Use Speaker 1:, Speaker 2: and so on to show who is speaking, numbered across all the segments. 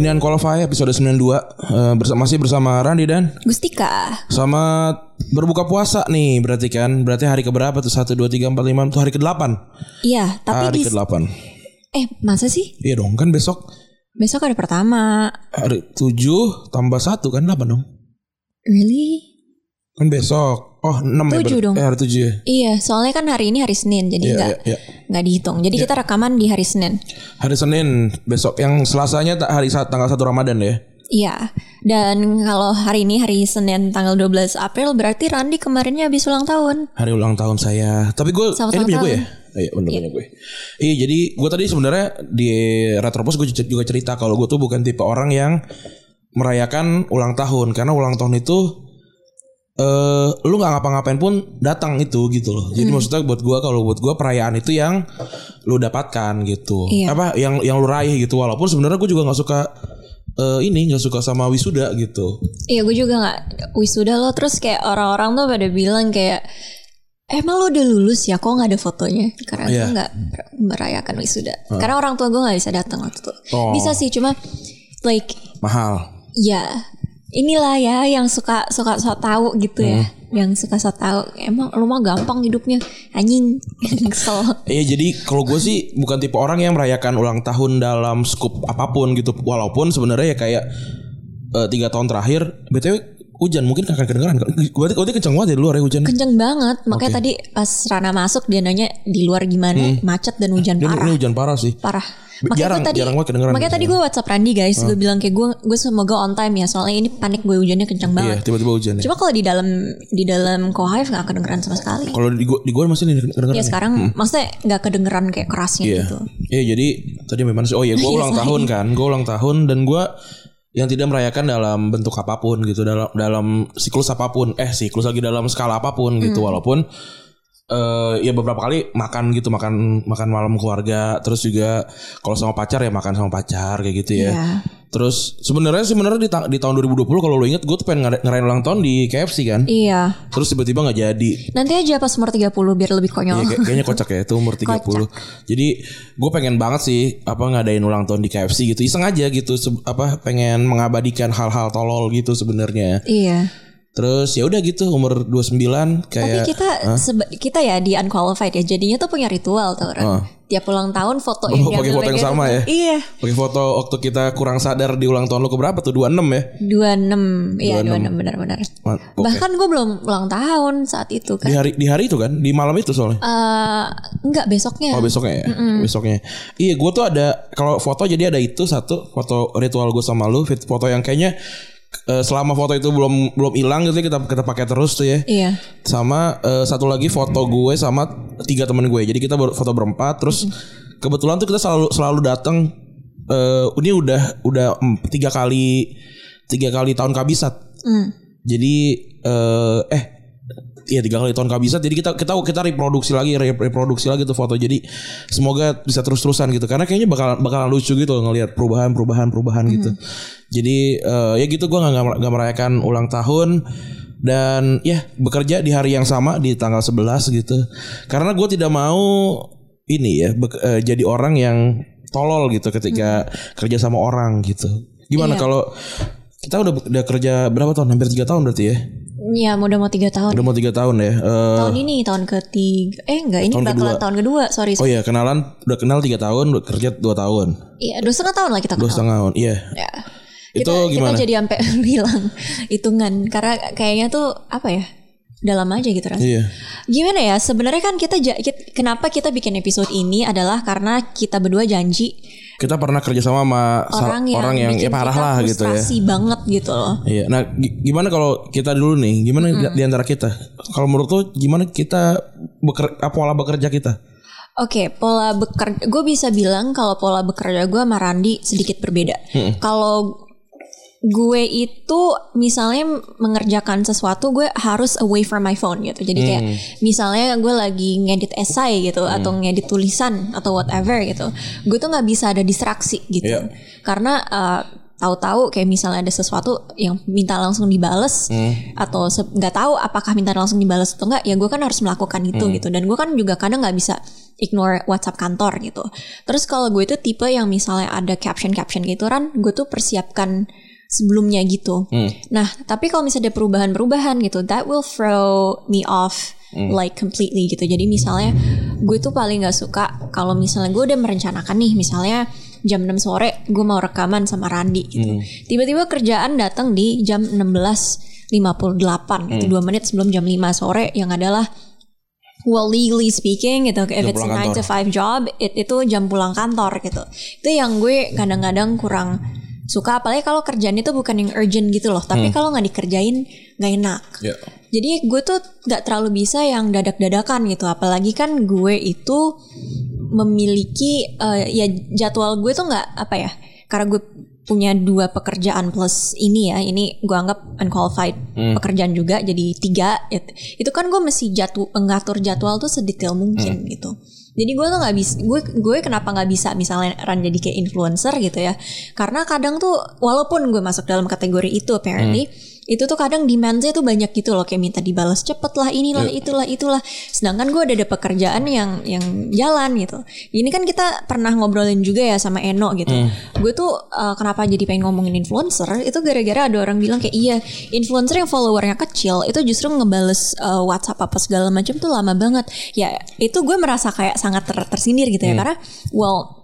Speaker 1: Ini Unqualified episode 92 eh, bersama masih bersama Randi dan
Speaker 2: Gustika.
Speaker 1: Selamat berbuka puasa nih berarti kan? Berarti hari keberapa tuh? 1, 2, 3, 4, 5 Itu hari ke-8
Speaker 2: Iya, tapi
Speaker 1: Hari
Speaker 2: di
Speaker 1: ke-8
Speaker 2: eh masa sih?
Speaker 1: Iya dong kan besok.
Speaker 2: Besok ada pertama.
Speaker 1: Hari 7 tambah 1 kan? 8 dong.
Speaker 2: Really?
Speaker 1: Kan besok Oh 6 ya
Speaker 2: Tujuh
Speaker 1: ber-
Speaker 2: dong.
Speaker 1: Eh hari 7 ya
Speaker 2: Iya, soalnya kan hari ini hari Senin, jadi
Speaker 1: Iya,
Speaker 2: nggak
Speaker 1: iya, iya.
Speaker 2: nggak dihitung. Jadi kita rekaman di hari Senin.
Speaker 1: Hari Senin besok Yang Selasanya tak hari saat tanggal 1 Ramadan ya
Speaker 2: Iya. Dan kalau hari ini hari Senin tanggal 12 April berarti Randi kemarinnya habis ulang tahun.
Speaker 1: Hari ulang tahun saya Tapi gue
Speaker 2: Selamat
Speaker 1: Ini punya gue ya
Speaker 2: tahun.
Speaker 1: Iya bener punya gue Iya jadi gue tadi sebenarnya Di Retropos gue juga cerita Kalau gue tuh bukan tipe orang yang Merayakan ulang tahun Karena ulang tahun itu eh lu nggak ngapa-ngapain pun datang itu gitu loh.
Speaker 2: Hmm.
Speaker 1: Jadi maksudnya buat gua kalau buat gua perayaan itu yang lu dapatkan gitu.
Speaker 2: Iya.
Speaker 1: Apa yang yang lu raih gitu. Walaupun sebenarnya gue juga nggak suka eh ini nggak suka sama wisuda gitu.
Speaker 2: Iya, gue juga nggak wisuda lo terus kayak orang-orang tuh pada bilang kayak Emang lo udah lulus ya? Kok nggak ada fotonya? Karena gue nggak merayakan wisuda. Karena orang tua gue nggak bisa datang waktu itu.
Speaker 1: Oh.
Speaker 2: Bisa sih, cuma like
Speaker 1: Mahal.
Speaker 2: ya inilah ya yang suka suka so tahu gitu ya. Yang suka so tahu. Emang lu mah gampang hidupnya anjing. Kesel.
Speaker 1: Iya jadi kalau gue sih bukan tipe orang yang merayakan ulang tahun dalam skup apa pun gitu. Walaupun sebenarnya ya kayak eh, tiga tahun terakhir, btw hujan mungkin akan kedengeran. Gue tadi kenceng banget ya di luar ya hujan.
Speaker 2: Kenceng banget. Makanya
Speaker 1: Oke.
Speaker 2: tadi pas Rana masuk dia nanya di luar gimana macet dan hujan
Speaker 1: Ini,
Speaker 2: parah.
Speaker 1: ini hujan parah sih.
Speaker 2: parah. Makanya
Speaker 1: jarang-
Speaker 2: tadi,
Speaker 1: jarang banget kedengeran
Speaker 2: makanya tadi gue WhatsApp Randi guys, gue bilang kayak gue gue semoga on time ya, soalnya ini panik gue hujannya kencang
Speaker 1: Iya
Speaker 2: banget.
Speaker 1: tiba-tiba hujan ya.
Speaker 2: Cuma kalau di dalam di dalam Kohive nggak kedengeran sama sekali.
Speaker 1: Kalau di gue di gue masih kedengeran.
Speaker 2: Ya sekarang maksudnya nggak kedengeran kayak kerasnya
Speaker 1: Iya.
Speaker 2: gitu.
Speaker 1: Iya jadi tadi memang sih. Oh iya gue
Speaker 2: Iya,
Speaker 1: ulang tahun kan. Gue ulang tahun dan gue yang tidak merayakan dalam bentuk apa pun gitu dalam dalam siklus apa pun eh siklus lagi dalam skala apa pun
Speaker 2: Hmm.
Speaker 1: gitu walaupun eh ya beberapa kali makan gitu makan makan malam keluarga terus juga kalau sama pacar ya makan sama pacar kayak gitu ya
Speaker 2: Iya.
Speaker 1: terus sebenarnya sebenarnya di, ta- di tahun 2020 kalau lo inget gue tuh pengen ngera- ngerayain ulang tahun di KFC kan
Speaker 2: Iya.
Speaker 1: terus tiba-tiba nggak jadi
Speaker 2: Nanti aja pas umur 30 biar lebih konyol.
Speaker 1: Iya, kayak- kayaknya kocak ya itu umur 30
Speaker 2: Kocak.
Speaker 1: Jadi gue pengen banget sih apa ngadain ulang tahun di KFC gitu iseng aja gitu apa pengen mengabadikan hal-hal tolol gitu sebenarnya.
Speaker 2: iya.
Speaker 1: Terus ya udah gitu umur 29
Speaker 2: Tapi
Speaker 1: kayak
Speaker 2: kita seba- kita ya di unqualified ya, jadinya tuh punya ritual tuh Ran.
Speaker 1: Heeh.
Speaker 2: Tiap ulang tahun foto
Speaker 1: Oh,
Speaker 2: yang
Speaker 1: pakai foto yang sama ya?
Speaker 2: Iya.
Speaker 1: pakai foto waktu kita kurang sadar di ulang tahun lu keberapa tuh 26 ya?
Speaker 2: 26 Iya 26
Speaker 1: 26.
Speaker 2: benar-benar
Speaker 1: oke.
Speaker 2: Bahkan gue belum ulang tahun saat itu
Speaker 1: Di
Speaker 2: kan
Speaker 1: hari di hari itu kan, di malam itu soalnya.
Speaker 2: Eh, Enggak besoknya
Speaker 1: Oh besoknya ya, besoknya. Iya, gue tuh ada kalau foto jadi ada itu satu foto ritual gue sama lu, foto yang kayaknya eh, selama foto itu belum belum hilang gitu ya, kita kita pakai terus tuh ya.
Speaker 2: Iya
Speaker 1: Sama eh, satu lagi foto gue sama tiga teman gue. Jadi kita ber- foto berempat, terus kebetulan tuh kita selalu selalu datang. eh ini udah udah mm, tiga kali tiga kali tahun kabisat.
Speaker 2: Hmm.
Speaker 1: Jadi eh eh Iya tiga kali tahun kabisat Jadi kita kita kita reproduksi lagi re- reproduksi lagi tuh foto. Jadi semoga bisa terus terusan gitu. Karena kayaknya bakal bakalan lucu gitu loh ngelihat perubahan perubahan perubahan gitu. Jadi eh, ya gitu gue nggak nggak- merayakan ulang tahun. Dan ya bekerja di hari yang sama di tanggal 11 gitu. Karena gue tidak mau ini ya eh, jadi orang yang tolol gitu ketika kerja sama orang gitu. Gimana
Speaker 2: Iya.
Speaker 1: kalau kita udah udah kerja berapa tahun? Hampir tiga tahun berarti ya
Speaker 2: Ya udah mau 3 tahun
Speaker 1: Udah mau tiga tahun ya. Eh,
Speaker 2: Tahun ini tahun ketiga Eh enggak ini
Speaker 1: Tahun
Speaker 2: bakalan
Speaker 1: kedua.
Speaker 2: tahun kedua Sorry
Speaker 1: oh iya kenalan udah kenal tiga tahun, udah kerja dua tahun,
Speaker 2: Iya dua setengah tahun lah kita
Speaker 1: dua
Speaker 2: kenal
Speaker 1: setengah tahun. Iya.
Speaker 2: ya.
Speaker 1: Itu
Speaker 2: kita,
Speaker 1: gimana?
Speaker 2: Kita jadi sampai bilang hitungan Karena kayaknya tuh apa ya Dalam aja gitu rasanya
Speaker 1: Iya.
Speaker 2: Gimana ya sebenarnya kan kita, ja- kit- Kenapa kita bikin episode ini Adalah karena kita berdua janji
Speaker 1: Kita pernah kerja sama sama sa-
Speaker 2: Orang yang,
Speaker 1: orang yang ya parah lah gitu ya.
Speaker 2: banget gitu loh
Speaker 1: Iya. Nah, gi- gimana kalau kita dulu nih? Gimana di- di antara kita? Kalau menurut tuh gimana kita beker, apa pola bekerja kita?
Speaker 2: Oke, pola bekerja, gue bisa bilang kalau pola bekerja gue sama Randi sedikit berbeda. Kalau gue itu misalnya mengerjakan sesuatu, gue harus away from my phone gitu. Jadi kayak misalnya gue lagi ngedit esai gitu, atau ngedit tulisan atau whatever gitu, gue tuh nggak bisa ada distraksi gitu.
Speaker 1: Iya.
Speaker 2: Karena uh, tahu-tahu kayak misalnya ada sesuatu yang minta langsung dibales
Speaker 1: Hmm.
Speaker 2: atau nggak tahu apakah minta langsung dibales atau enggak ya gue kan harus melakukan itu
Speaker 1: Hmm.
Speaker 2: gitu dan gue kan juga kadang nggak bisa ignore WhatsApp kantor gitu terus kalau gue itu tipe yang misalnya ada caption caption gitu kan gue tuh persiapkan sebelumnya gitu
Speaker 1: Hmm.
Speaker 2: nah tapi kalau misalnya ada perubahan-perubahan gitu that will throw me off
Speaker 1: Hmm.
Speaker 2: like completely gitu jadi misalnya gue tuh paling nggak suka kalau misalnya gue udah merencanakan nih misalnya jam 6 sore gue mau rekaman sama Randi gitu.
Speaker 1: Hmm.
Speaker 2: Tiba-tiba kerjaan datang di jam 16.58 itu
Speaker 1: Hmm.
Speaker 2: 2 menit sebelum jam 5 sore yang adalah well legally speaking gitu if
Speaker 1: Jam
Speaker 2: it's a
Speaker 1: pulang
Speaker 2: 9 to 5 job it, itu jam pulang kantor gitu. Itu yang gue kadang-kadang kurang suka apalagi kalau kerjaan itu bukan yang urgent gitu loh. Tapi kalau nggak dikerjain nggak enak.
Speaker 1: Ya.
Speaker 2: jadi gue tuh nggak terlalu bisa yang dadak-dadakan gitu. Apalagi kan gue itu memiliki eh, ya jadwal gue tuh nggak apa ya karena gue punya dua pekerjaan plus ini ya. Ini gue anggap unqualified pekerjaan juga jadi tiga. It- itu kan gue mesti jadwal mengatur jadwal tuh sedetail mungkin gitu jadi gue tuh nggak bisa gue gue kenapa nggak bisa misalnya run jadi kayak influencer gitu ya? Karena kadang tuh walaupun gue masuk dalam kategori itu apparently itu tuh kadang demandnya tuh banyak gitu loh kayak minta dibalas cepet lah inilah itulah itulah. Sedangkan gue udah ada pekerjaan yang yang jalan gitu. Ini kan kita pernah ngobrolin juga ya sama Eno gitu. Gue tuh uh, kenapa jadi pengen ngomongin influencer? Itu gara-gara ada orang bilang kayak iya influencer yang followernya kecil itu justru ngebales uh, WhatsApp apa segala macam tuh lama banget. Ya itu gue merasa kayak sangat ter- tersindir gitu ya. Karena well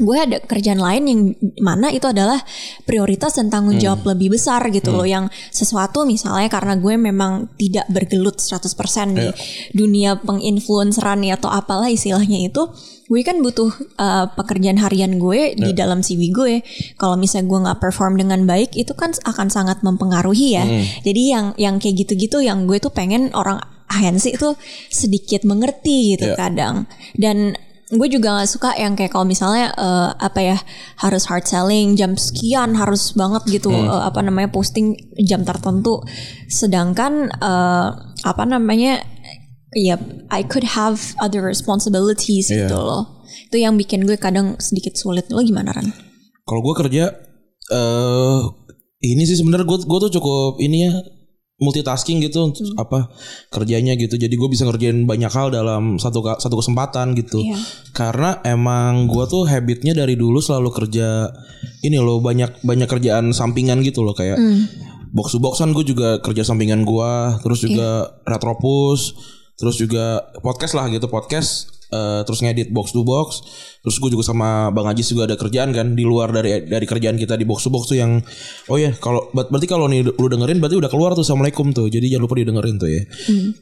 Speaker 2: gue ada kerjaan lain yang mana itu adalah prioritas dan tanggung jawab lebih besar gitu loh. Yang sesuatu misalnya karena gue memang tidak bergelut 100% di dunia penginfluenceran ya atau apalah istilahnya itu gue kan butuh uh, pekerjaan harian gue di dalam CV gue. Kalau misalnya gue nggak perform dengan baik itu kan akan sangat mempengaruhi ya. Jadi yang yang kayak gitu-gitu yang gue tuh pengen orang agensi itu sedikit mengerti gitu
Speaker 1: Iya.
Speaker 2: kadang. Dan gue juga nggak suka yang kayak kalau misalnya eh, apa ya harus hard selling jam sekian harus banget gitu
Speaker 1: Hmm.
Speaker 2: eh, apa namanya posting jam tertentu sedangkan eh, apa namanya ya I could have other responsibilities
Speaker 1: Iya.
Speaker 2: gitu loh itu yang bikin gue kadang sedikit sulit lo gimana Ran?
Speaker 1: Kalau gue kerja eh ini sih sebenarnya gue gue tuh cukup ini ya multitasking gitu apa kerjanya gitu. Jadi gue bisa ngerjain banyak hal dalam satu satu kesempatan gitu.
Speaker 2: Iya.
Speaker 1: Karena emang gue tuh habitnya dari dulu selalu kerja ini loh banyak banyak kerjaan sampingan gitu loh kayak box to boxan gue juga kerja sampingan gue terus juga retropus terus juga podcast lah gitu podcast eh, terus ngedit box to box. Terus gue juga sama bang Ajis juga ada kerjaan kan di luar dari dari kerjaan kita di box to box tuh yang oh ya kalau ber- berarti kalau nih lu dengerin berarti udah keluar tuh assalamualaikum tuh. Jadi jangan lupa didengerin tuh ya.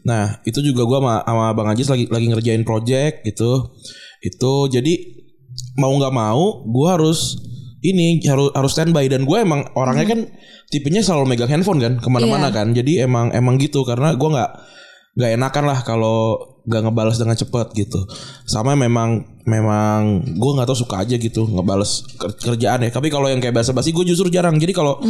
Speaker 1: Nah itu juga gue sama, sama bang Ajis lagi lagi ngerjain project gitu. Itu jadi mau nggak mau gue harus ini harus harus standby. Dan gue emang orangnya kan tipenya selalu megang handphone kan ke mana-mana
Speaker 2: Iya.
Speaker 1: kan. Jadi emang emang gitu karena gue nggak nggak enakan lah kalau nggak ngebalas dengan cepat gitu. Sama memang memang gue nggak tahu suka aja gitu ngebales ker- kerjaan ya. Tapi kalau yang kayak bahasa basi gue justru jarang. Jadi kalau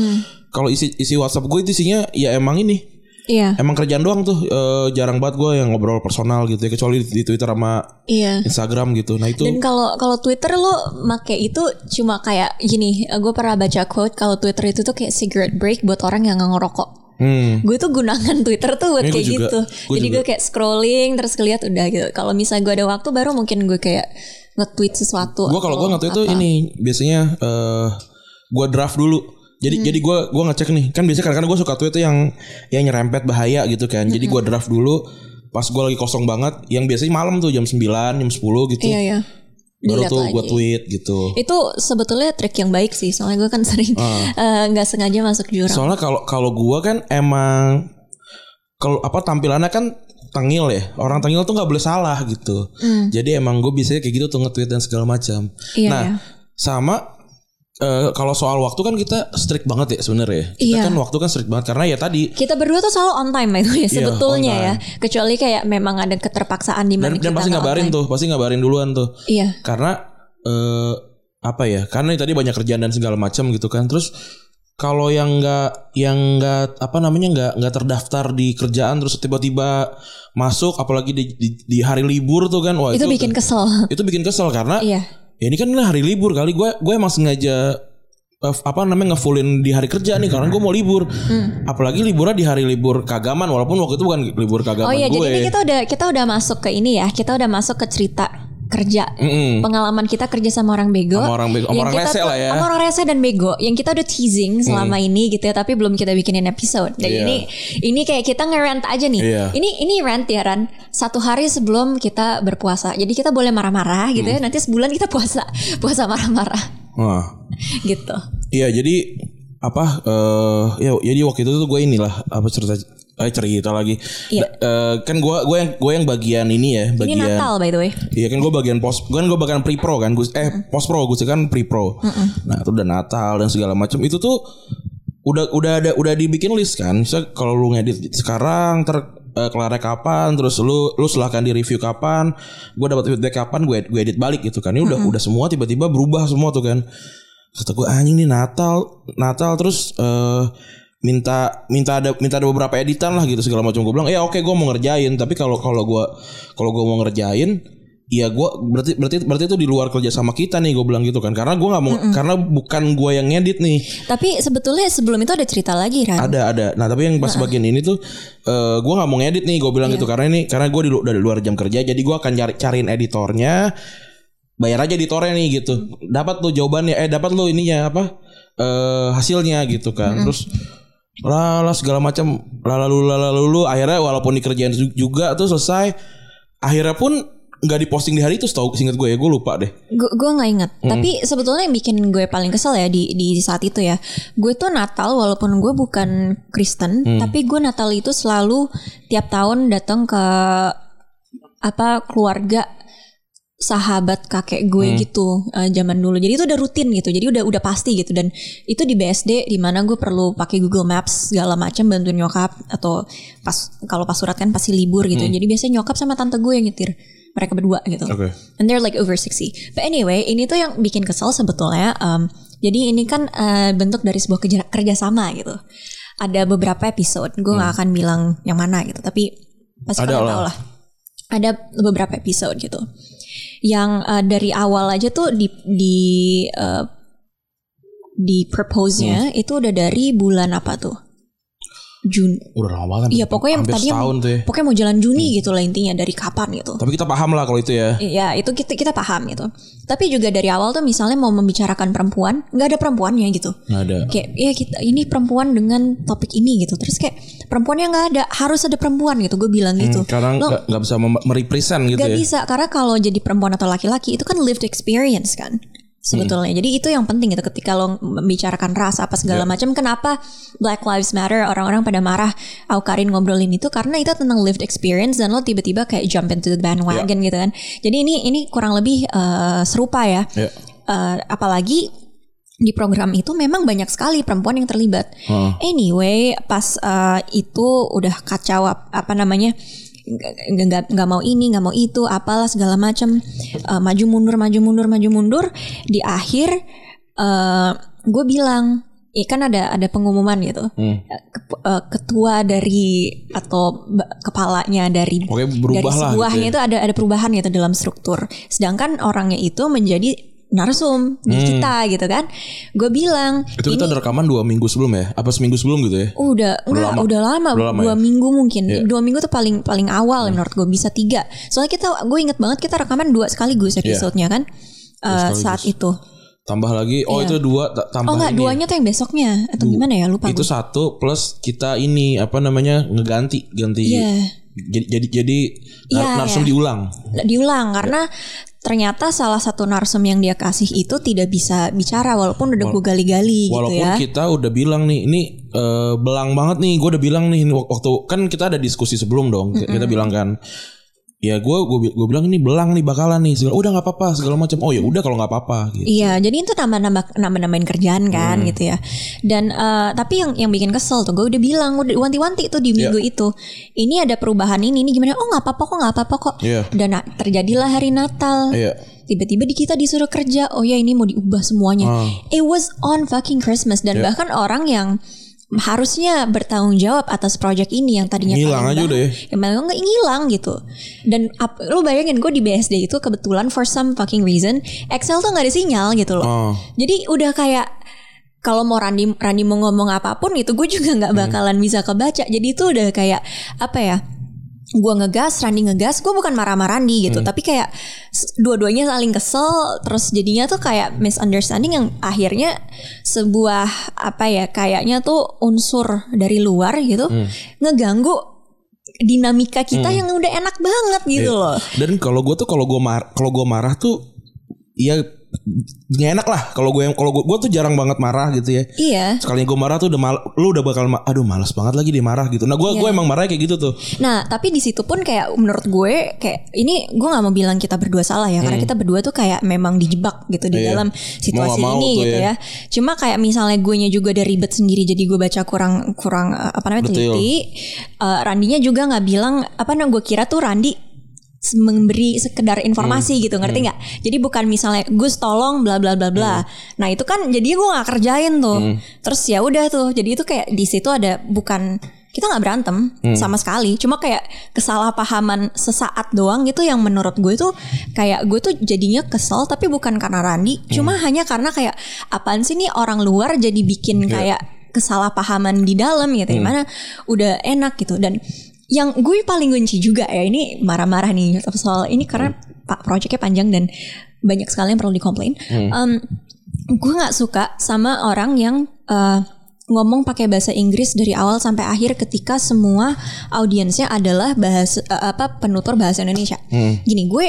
Speaker 1: kalau isi isi WhatsApp gue itu isinya ya emang ini.
Speaker 2: Iya.
Speaker 1: Emang kerjaan doang tuh eh, jarang banget gue yang ngobrol personal gitu ya. Kecuali di, di Twitter sama
Speaker 2: iya.
Speaker 1: Instagram gitu. Nah itu
Speaker 2: Dan kalau kalau Twitter lo make itu cuma kayak gini, gue pernah baca quote kalau Twitter itu tuh kayak cigarette break buat orang yang nggak ngerokok.
Speaker 1: Hmm,
Speaker 2: Gue tuh gunakan Twitter tuh buat
Speaker 1: gue
Speaker 2: kayak
Speaker 1: juga.
Speaker 2: gitu.
Speaker 1: Gue
Speaker 2: Jadi gue kayak scrolling terus ngeliat udah gitu. Kalau misalnya gue ada waktu baru mungkin gue kayak nge-tweet sesuatu.
Speaker 1: Gue kalau gue nge-tweet itu
Speaker 2: apa.
Speaker 1: ini biasanya eh gue draft dulu. Jadi
Speaker 2: Hmm.
Speaker 1: jadi gue gua ngecek nih kan biasanya kadang-kadang gue suka tweet tuh yang yang nyerempet bahaya gitu kan. Jadi
Speaker 2: Hmm.
Speaker 1: gue draft dulu pas gue lagi kosong banget yang biasanya malam tuh jam 9 jam 10 gitu.
Speaker 2: Iya iya.
Speaker 1: Baru tuh gue tweet gitu.
Speaker 2: Itu sebetulnya trik yang baik sih. Soalnya gue kan sering eh, nggak sengaja masuk jurang.
Speaker 1: Soalnya kalau kalau gue kan emang kalau apa tampilannya kan tengil ya orang tengil tuh nggak boleh salah gitu. Jadi emang gue biasanya kayak gitu tuh nge-tweet dan segala macam.
Speaker 2: Iya,
Speaker 1: nah
Speaker 2: iya.
Speaker 1: sama eh, kalau soal waktu kan kita strict banget ya sebenarnya. Kita
Speaker 2: Iya.
Speaker 1: kan waktu kan strict banget karena ya tadi
Speaker 2: Kita berdua tuh selalu on time itu ya sebetulnya
Speaker 1: Iya,
Speaker 2: ya. Kecuali kayak memang ada keterpaksaan di
Speaker 1: dan,
Speaker 2: mana
Speaker 1: dan
Speaker 2: kita
Speaker 1: pasti ngabarin tuh, pasti ngabarin duluan tuh.
Speaker 2: Iya.
Speaker 1: Karena eh apa ya? Karena tadi banyak kerjaan dan segala macam gitu kan. Terus kalau yang nggak yang nggak apa namanya nggak nggak terdaftar di kerjaan terus tiba-tiba masuk apalagi di, di, di hari libur tuh kan wah
Speaker 2: itu bikin kesel.
Speaker 1: itu bikin kesel karena
Speaker 2: Iya.
Speaker 1: Ya ini kan hari libur kali gue gue emang sengaja eh, apa namanya ngefullin di hari kerja nih karena gue mau libur. Apalagi liburnya di hari libur kagaman walaupun waktu itu bukan libur kagaman
Speaker 2: Oh iya,
Speaker 1: gue.
Speaker 2: jadi ini kita udah kita udah masuk ke ini ya. Kita udah masuk ke cerita kerja.
Speaker 1: Mm-mm.
Speaker 2: Pengalaman kita kerja sama orang bego.
Speaker 1: Sama orang bego, sama orang
Speaker 2: kita
Speaker 1: rese lah ya.
Speaker 2: Sama orang rese dan bego. Yang kita udah teasing selama ini gitu ya, tapi belum kita bikinin episode. Dan
Speaker 1: Iya.
Speaker 2: ini ini kayak kita ngerant aja nih.
Speaker 1: Iya.
Speaker 2: Ini ini rant ya Ran. Satu hari sebelum kita berpuasa. Jadi kita boleh marah-marah gitu
Speaker 1: Mm.
Speaker 2: ya. Nanti sebulan kita puasa. Puasa marah-marah
Speaker 1: Nah,
Speaker 2: gitu.
Speaker 1: iya jadi apa eh ya jadi waktu itu tuh gue inilah apa cerita eh cerita lagi.
Speaker 2: Iya.
Speaker 1: Eh, kan gue gue yang gue yang bagian ini ya,
Speaker 2: Ini
Speaker 1: bagian
Speaker 2: Natal by the way.
Speaker 1: Iya kan gue bagian post kan gue bagian pre pro kan gue eh post pro gue kan pre pro. Nah itu udah Natal dan segala macam itu tuh udah udah ada udah dibikin list kan. Misal kalau lu ngedit sekarang ter eh, kelarnya kapan terus lu lu silahkan di review kapan gue dapat feedback kapan gue gue edit balik gitu kan ini udah udah semua tiba-tiba berubah semua tuh kan kata gue anjing nih Natal Natal terus eh minta minta ada minta ada beberapa editan lah gitu segala macam. Gue bilang ya oke gue mau ngerjain. Tapi kalau kalau gue kalau gue mau ngerjain ya gue berarti berarti berarti itu di luar kerja sama kita nih gue bilang gitu kan. Karena gue nggak mau karena bukan gue yang ngedit nih.
Speaker 2: Tapi sebetulnya sebelum itu ada cerita lagi Ran.
Speaker 1: ada ada. Nah tapi yang pas bagian ini tuh eh gue nggak mau ngedit nih gue bilang gitu. Karena ini karena gue di dari luar jam kerja jadi gue akan cari cariin editornya. Bayar aja editornya nih gitu. Dapat tuh jawabannya eh dapat lo ininya apa eh hasilnya gitu kan. Terus lah lah segala macam. Lalu lalu akhirnya walaupun dikerjain ju- juga tuh selesai akhirnya pun nggak diposting di hari itu setahu singkat gue ya gue lupa deh.
Speaker 2: Gue gue nggak inget. Tapi sebetulnya yang bikin gue paling kesel ya di di saat itu ya. Gue tuh Natal walaupun gue bukan Kristen, tapi gue Natal itu selalu tiap tahun datang ke apa keluarga sahabat kakek gue gitu eh, zaman dulu. Jadi itu udah rutin gitu. Jadi udah udah pasti gitu dan itu di BSD di mana gue perlu pakai Google Maps segala macam bantuin nyokap atau pas kalau pas surat kan pasti libur gitu. Jadi biasanya nyokap sama tante gue yang nyetir. Mereka berdua gitu.
Speaker 1: Oke.
Speaker 2: And they're like over 60. But anyway, ini tuh yang bikin kesel sebetulnya. um, jadi ini kan uh, bentuk dari sebuah kerja kerjasama gitu. Ada beberapa episode. Gue nggak akan bilang yang mana gitu. Tapi pasti
Speaker 1: Ada
Speaker 2: kalian tahu lah. Ada beberapa episode gitu. Yang uh, dari awal aja tuh di di uh, di propose-nya itu udah dari bulan apa tuh? Jun.
Speaker 1: udah lama banget
Speaker 2: Iya pokoknya
Speaker 1: hampir
Speaker 2: tadinya
Speaker 1: setahun tuh ya
Speaker 2: pokoknya mau jalan Juni gitu lah intinya dari kapan gitu.
Speaker 1: tapi kita paham lah kalau itu ya
Speaker 2: Iya itu kita kita paham gitu. Tapi juga dari awal tuh misalnya mau membicarakan perempuan, nggak ada perempuannya gitu.
Speaker 1: nggak ada
Speaker 2: Kayak ya kita ini perempuan dengan topik ini gitu. Terus kayak perempuannya nggak ada, harus ada perempuan gitu. Gue bilang gitu.
Speaker 1: Karena
Speaker 2: Lo-
Speaker 1: nggak bisa merepresent gitu
Speaker 2: Gak
Speaker 1: ya.
Speaker 2: bisa karena kalau jadi perempuan atau laki-laki itu kan lived experience kan sebetulnya. Jadi itu yang penting gitu ketika lo membicarakan ras apa segala macam. Kenapa Black Lives Matter orang-orang pada marah Aukarin ngobrolin itu karena itu tentang lived experience dan lo tiba-tiba kayak jump into the bandwagon gitu kan. Jadi ini ini kurang lebih eh, serupa ya.
Speaker 1: Ya.
Speaker 2: Eh, apalagi di program itu memang banyak sekali perempuan yang terlibat.
Speaker 1: Heeh.
Speaker 2: Anyway, pas eh, itu udah kacau ap- apa namanya nggak nggak mau ini nggak mau itu apalah segala macam Eh, maju mundur maju mundur maju mundur di akhir eh gue bilang eh kan ada ada pengumuman gitu
Speaker 1: Hmm.
Speaker 2: Eh, ke- ketua dari atau kepalanya dari
Speaker 1: berubah
Speaker 2: dari sebuahnya
Speaker 1: gitu ya.
Speaker 2: itu ada ada perubahan gitu dalam struktur sedangkan orangnya itu menjadi narsum di kita gitu kan gue bilang
Speaker 1: Hmm. Itu kita ada rekaman dua minggu sebelum ya? Apa seminggu sebelum gitu ya?
Speaker 2: Udah, enggak,
Speaker 1: lama.
Speaker 2: udah lama,
Speaker 1: Udah lama
Speaker 2: dua
Speaker 1: ya? Hmm.
Speaker 2: minggu mungkin, dua minggu tuh paling paling awal menurut gue bisa tiga. Soalnya kita, gue inget banget kita rekaman dua sekaligus episodenya kan, Eh, saat itu.
Speaker 1: Tambah lagi, oh itu dua ta- tambah
Speaker 2: Oh enggak,
Speaker 1: ini. ya.
Speaker 2: duanya tuh yang besoknya atau gimana ya lupa
Speaker 1: Itu
Speaker 2: gue.
Speaker 1: satu plus kita ini apa namanya ngeganti ganti.
Speaker 2: Iya.
Speaker 1: Jadi jadi jadi
Speaker 2: Iya,
Speaker 1: nar- narsum
Speaker 2: iya.
Speaker 1: diulang.
Speaker 2: Diulang karena ternyata salah satu narsum yang dia kasih itu tidak bisa bicara walaupun udah gue gali-gali gitu
Speaker 1: Walaupun
Speaker 2: ya.
Speaker 1: kita udah bilang nih, ini eh, belang banget nih. Gue udah bilang nih wak- waktu kan kita ada diskusi sebelum dong. Kita bilang kan, ya gue gue gue bilang ini belang nih bakalan nih. Segala, udah nggak apa-apa segala macam. Oh ya udah kalau nggak apa-apa. Gitu.
Speaker 2: Iya, jadi itu nambah-nambah nambah-nambahin kerjaan kan gitu ya. Dan eh, tapi yang yang bikin kesel tuh, gue udah bilang, udah wanti-wanti tuh di minggu itu. Ini ada perubahan ini, ini gimana? Oh nggak apa-apa kok, nggak apa-apa kok.
Speaker 1: Iya.
Speaker 2: Dan terjadilah hari Natal.
Speaker 1: Iya.
Speaker 2: Tiba-tiba di kita disuruh kerja. Oh ya ini mau diubah semuanya.
Speaker 1: Ah.
Speaker 2: It was on fucking Christmas dan bahkan orang yang harusnya bertanggung jawab atas project ini yang tadinya
Speaker 1: Ngilang
Speaker 2: paling
Speaker 1: aja udah ya.
Speaker 2: nggak ngilang gitu dan ap, lu bayangin gue di BSD itu kebetulan for some fucking reason Excel tuh nggak ada sinyal gitu loh
Speaker 1: Oh.
Speaker 2: jadi udah kayak kalau mau Randi Randi mau ngomong apa pun itu gue juga nggak
Speaker 1: Hmm.
Speaker 2: bakalan bisa kebaca jadi itu udah kayak apa ya gue ngegas Randi ngegas gue bukan marah-marah Randi
Speaker 1: Hmm.
Speaker 2: gitu tapi kayak dua-duanya saling kesel terus jadinya tuh kayak misunderstanding yang akhirnya sebuah apa ya kayaknya tuh unsur dari luar gitu
Speaker 1: Hmm.
Speaker 2: ngeganggu dinamika kita yang udah enak banget gitu
Speaker 1: Iya.
Speaker 2: loh
Speaker 1: Dan kalau gue tuh kalau gue mar kalau gue marah tuh ya nggak enak lah kalau gue kalau gue, gue tuh jarang banget marah gitu ya.
Speaker 2: iya
Speaker 1: Sekali gue marah tuh udah mal, lu udah bakal ma- aduh malas banget lagi dia marah gitu. Nah gue
Speaker 2: Iya.
Speaker 1: gue emang marahnya kayak gitu tuh.
Speaker 2: Nah, tapi di situ pun kayak menurut gue kayak ini gue nggak mau bilang kita berdua salah ya, karena kita berdua tuh kayak memang dijebak gitu di
Speaker 1: Hmm. Iya.
Speaker 2: dalam situasi
Speaker 1: Mau
Speaker 2: ini gitu
Speaker 1: ya.
Speaker 2: ya. Cuma kayak misalnya gue nya juga ada ribet sendiri, jadi gue baca kurang kurang eh, apa namanya teliti. Eh, Randinya juga nggak bilang apa namanya gue kira tuh Randi memberi sekedar informasi
Speaker 1: Hmm.
Speaker 2: gitu ngerti nggak? Jadi bukan misalnya Gus tolong bla bla bla bla. Nah itu kan jadi gue nggak kerjain tuh.
Speaker 1: Hmm.
Speaker 2: Terus ya udah tuh. Jadi itu kayak di situ ada bukan kita nggak berantem
Speaker 1: Hmm.
Speaker 2: sama sekali. Cuma kayak kesalahpahaman sesaat doang gitu yang menurut gue tuh kayak gue tuh jadinya kesel tapi bukan karena Randi. Cuma hanya karena kayak apaan sih nih orang luar jadi bikin kayak kesalahpahaman di dalam gitu. Yang mana udah enak gitu dan yang gue paling benci juga ya ini marah-marah nih soal ini karena pak proyeknya panjang dan banyak sekali yang perlu dikomplain. Em, gue nggak suka sama orang yang eh, ngomong pakai bahasa Inggris dari awal sampai akhir ketika semua audiensnya adalah bahasa eh, apa penutur bahasa Indonesia. Gini gue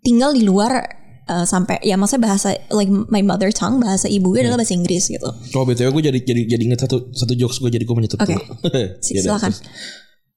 Speaker 2: tinggal di luar eh, sampai ya maksudnya bahasa like my mother tongue bahasa ibu gue adalah bahasa Inggris gitu.
Speaker 1: Oh btw gue jadi jadi jadi inget satu satu jokes gue jadi gue menyetut
Speaker 2: Oke. Si-
Speaker 1: Ya
Speaker 2: silakan.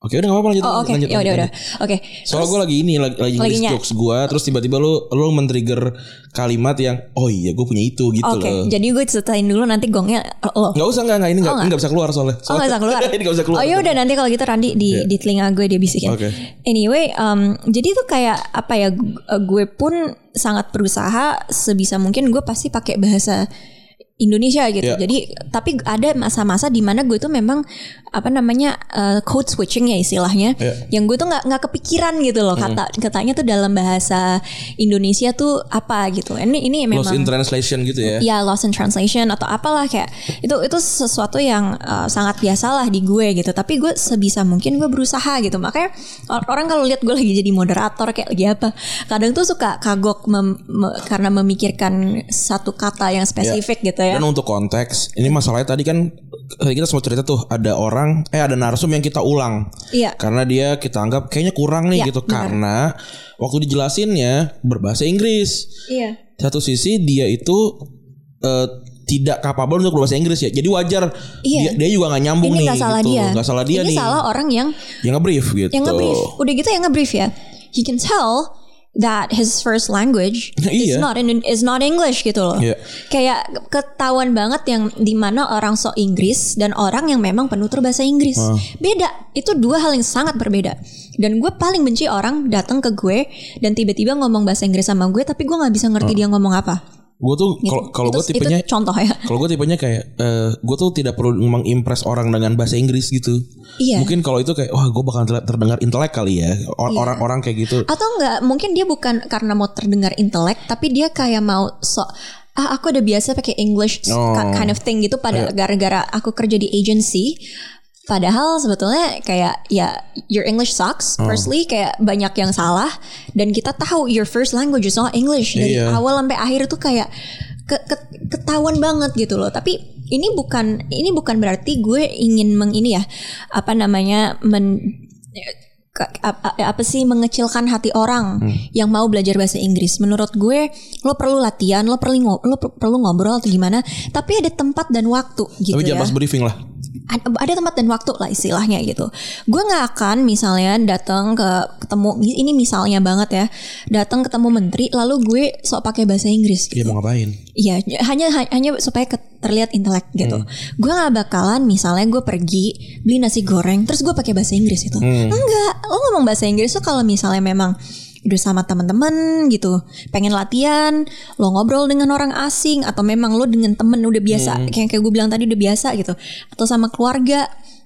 Speaker 1: Oke udah gak apa-apa lanjut.
Speaker 2: Oh oke
Speaker 1: lanjut,
Speaker 2: ya udah oke.
Speaker 1: Soalnya gue lagi ini lagi lagi
Speaker 2: ny-
Speaker 1: jokes gue terus tiba-tiba lu lu men-trigger kalimat yang oh iya gue punya itu gitu
Speaker 2: Oke,
Speaker 1: loh.
Speaker 2: jadi gue ceritain dulu nanti gongnya lo.
Speaker 1: Nggak usah nggak nggak ini nggak
Speaker 2: Oh, nggak?
Speaker 1: nggak bisa keluar soalnya.
Speaker 2: Oh gak bisa keluar.
Speaker 1: ini nggak bisa keluar.
Speaker 2: Oh ya udah nanti kalau gitu Randi di
Speaker 1: Iya.
Speaker 2: di telinga gue dia bisikin.
Speaker 1: Oke.
Speaker 2: Anyway, um, jadi tuh kayak apa ya? gu- Gue pun sangat berusaha sebisa mungkin gue pasti pakai bahasa Indonesia gitu.
Speaker 1: Iya.
Speaker 2: Jadi tapi ada masa-masa di mana gue tuh memang apa namanya uh, code switching ya istilahnya.
Speaker 1: Iya.
Speaker 2: Yang gue tuh nggak nggak kepikiran gitu loh kata katanya tuh dalam bahasa Indonesia tuh apa gitu. Ini ini memang
Speaker 1: Lost in translation gitu ya.
Speaker 2: ya lost in translation atau apalah kayak itu itu sesuatu yang uh, sangat biasa lah di gue gitu tapi gue sebisa mungkin gue berusaha gitu makanya or- orang kalau lihat gue lagi jadi moderator kayak lagi apa kadang tuh suka kagok mem- me- karena memikirkan satu kata yang spesifik gitu ya
Speaker 1: Dan untuk konteks, ini masalahnya tadi kan tadi kita semua cerita tuh ada orang eh ada narsum yang kita ulang.
Speaker 2: Iya.
Speaker 1: Karena dia kita anggap kayaknya kurang nih
Speaker 2: Iya,
Speaker 1: gitu
Speaker 2: benar.
Speaker 1: karena waktu dijelasinnya berbahasa Inggris.
Speaker 2: iya
Speaker 1: Satu sisi dia itu eh, tidak kapabel untuk berbahasa Inggris ya. Jadi wajar dia,
Speaker 2: Iya.
Speaker 1: dia juga nggak nyambung
Speaker 2: ini
Speaker 1: nih
Speaker 2: nggak salah
Speaker 1: gitu.
Speaker 2: dia
Speaker 1: Nggak salah dia
Speaker 2: ini
Speaker 1: nih.
Speaker 2: salah orang yang
Speaker 1: Yang nge-brief gitu.
Speaker 2: yang nge-brief udah gitu yang nge-brief ya he can tell that his first language is
Speaker 1: Iya.
Speaker 2: not in, is not English gitu loh
Speaker 1: Iya.
Speaker 2: kayak ketahuan banget yang di mana orang sok Inggris dan orang yang memang penutur bahasa Inggris
Speaker 1: Ah.
Speaker 2: beda itu dua hal yang sangat berbeda dan gue paling benci orang datang ke gue dan tiba-tiba ngomong bahasa Inggris sama gue tapi gue nggak bisa ngerti dia ngomong apa
Speaker 1: Gue tuh
Speaker 2: gitu.
Speaker 1: kalau kalau gue tipenya
Speaker 2: itu contoh ya
Speaker 1: Kalau gue tipenya kayak eh gue tuh tidak perlu mengimpress orang dengan bahasa Inggris gitu.
Speaker 2: Iya.
Speaker 1: Mungkin kalau itu kayak wah gue bakal ter- terdengar intelek kali ya.
Speaker 2: Iya.
Speaker 1: Orang-orang kayak gitu.
Speaker 2: atau enggak mungkin dia bukan karena mau terdengar intelek tapi dia kayak mau sok ah aku udah biasa pakai English
Speaker 1: Oh.
Speaker 2: kind of thing gitu pada gara-gara aku kerja di agency padahal sebetulnya kayak ya your English sucks
Speaker 1: Oh.
Speaker 2: firstly kayak banyak yang salah dan kita tahu your first language is not English dari
Speaker 1: Iya.
Speaker 2: awal sampai akhir itu kayak ke, ke- ketahuan banget gitu loh tapi ini bukan ini bukan berarti gue ingin meng ini ya apa namanya men apa, sih mengecilkan hati orang
Speaker 1: Hmm.
Speaker 2: yang mau belajar bahasa Inggris. Menurut gue lo perlu latihan, lo perlu lo per- perlu ngobrol atau gimana, tapi ada tempat dan waktu gitu
Speaker 1: Tapi
Speaker 2: ya.
Speaker 1: jangan pas briefing lah.
Speaker 2: Ada, tempat dan waktu lah istilahnya gitu. Gue nggak akan misalnya datang ke ketemu ini misalnya banget ya, datang ketemu menteri lalu gue sok pakai bahasa Inggris
Speaker 1: Dia
Speaker 2: gitu.
Speaker 1: mau ngapain?
Speaker 2: Iya, hanya hanya supaya ke- terlihat intelek gitu.
Speaker 1: Hmm.
Speaker 2: Gue nggak bakalan misalnya gue pergi beli nasi goreng terus gue pakai bahasa Inggris itu.
Speaker 1: Hmm.
Speaker 2: Enggak, lo ngomong bahasa Inggris tuh kalau misalnya memang udah sama teman-teman gitu, pengen latihan, lo ngobrol dengan orang asing atau memang lo dengan temen udah biasa,
Speaker 1: Hmm.
Speaker 2: kayak kayak gue bilang tadi udah biasa gitu, atau sama keluarga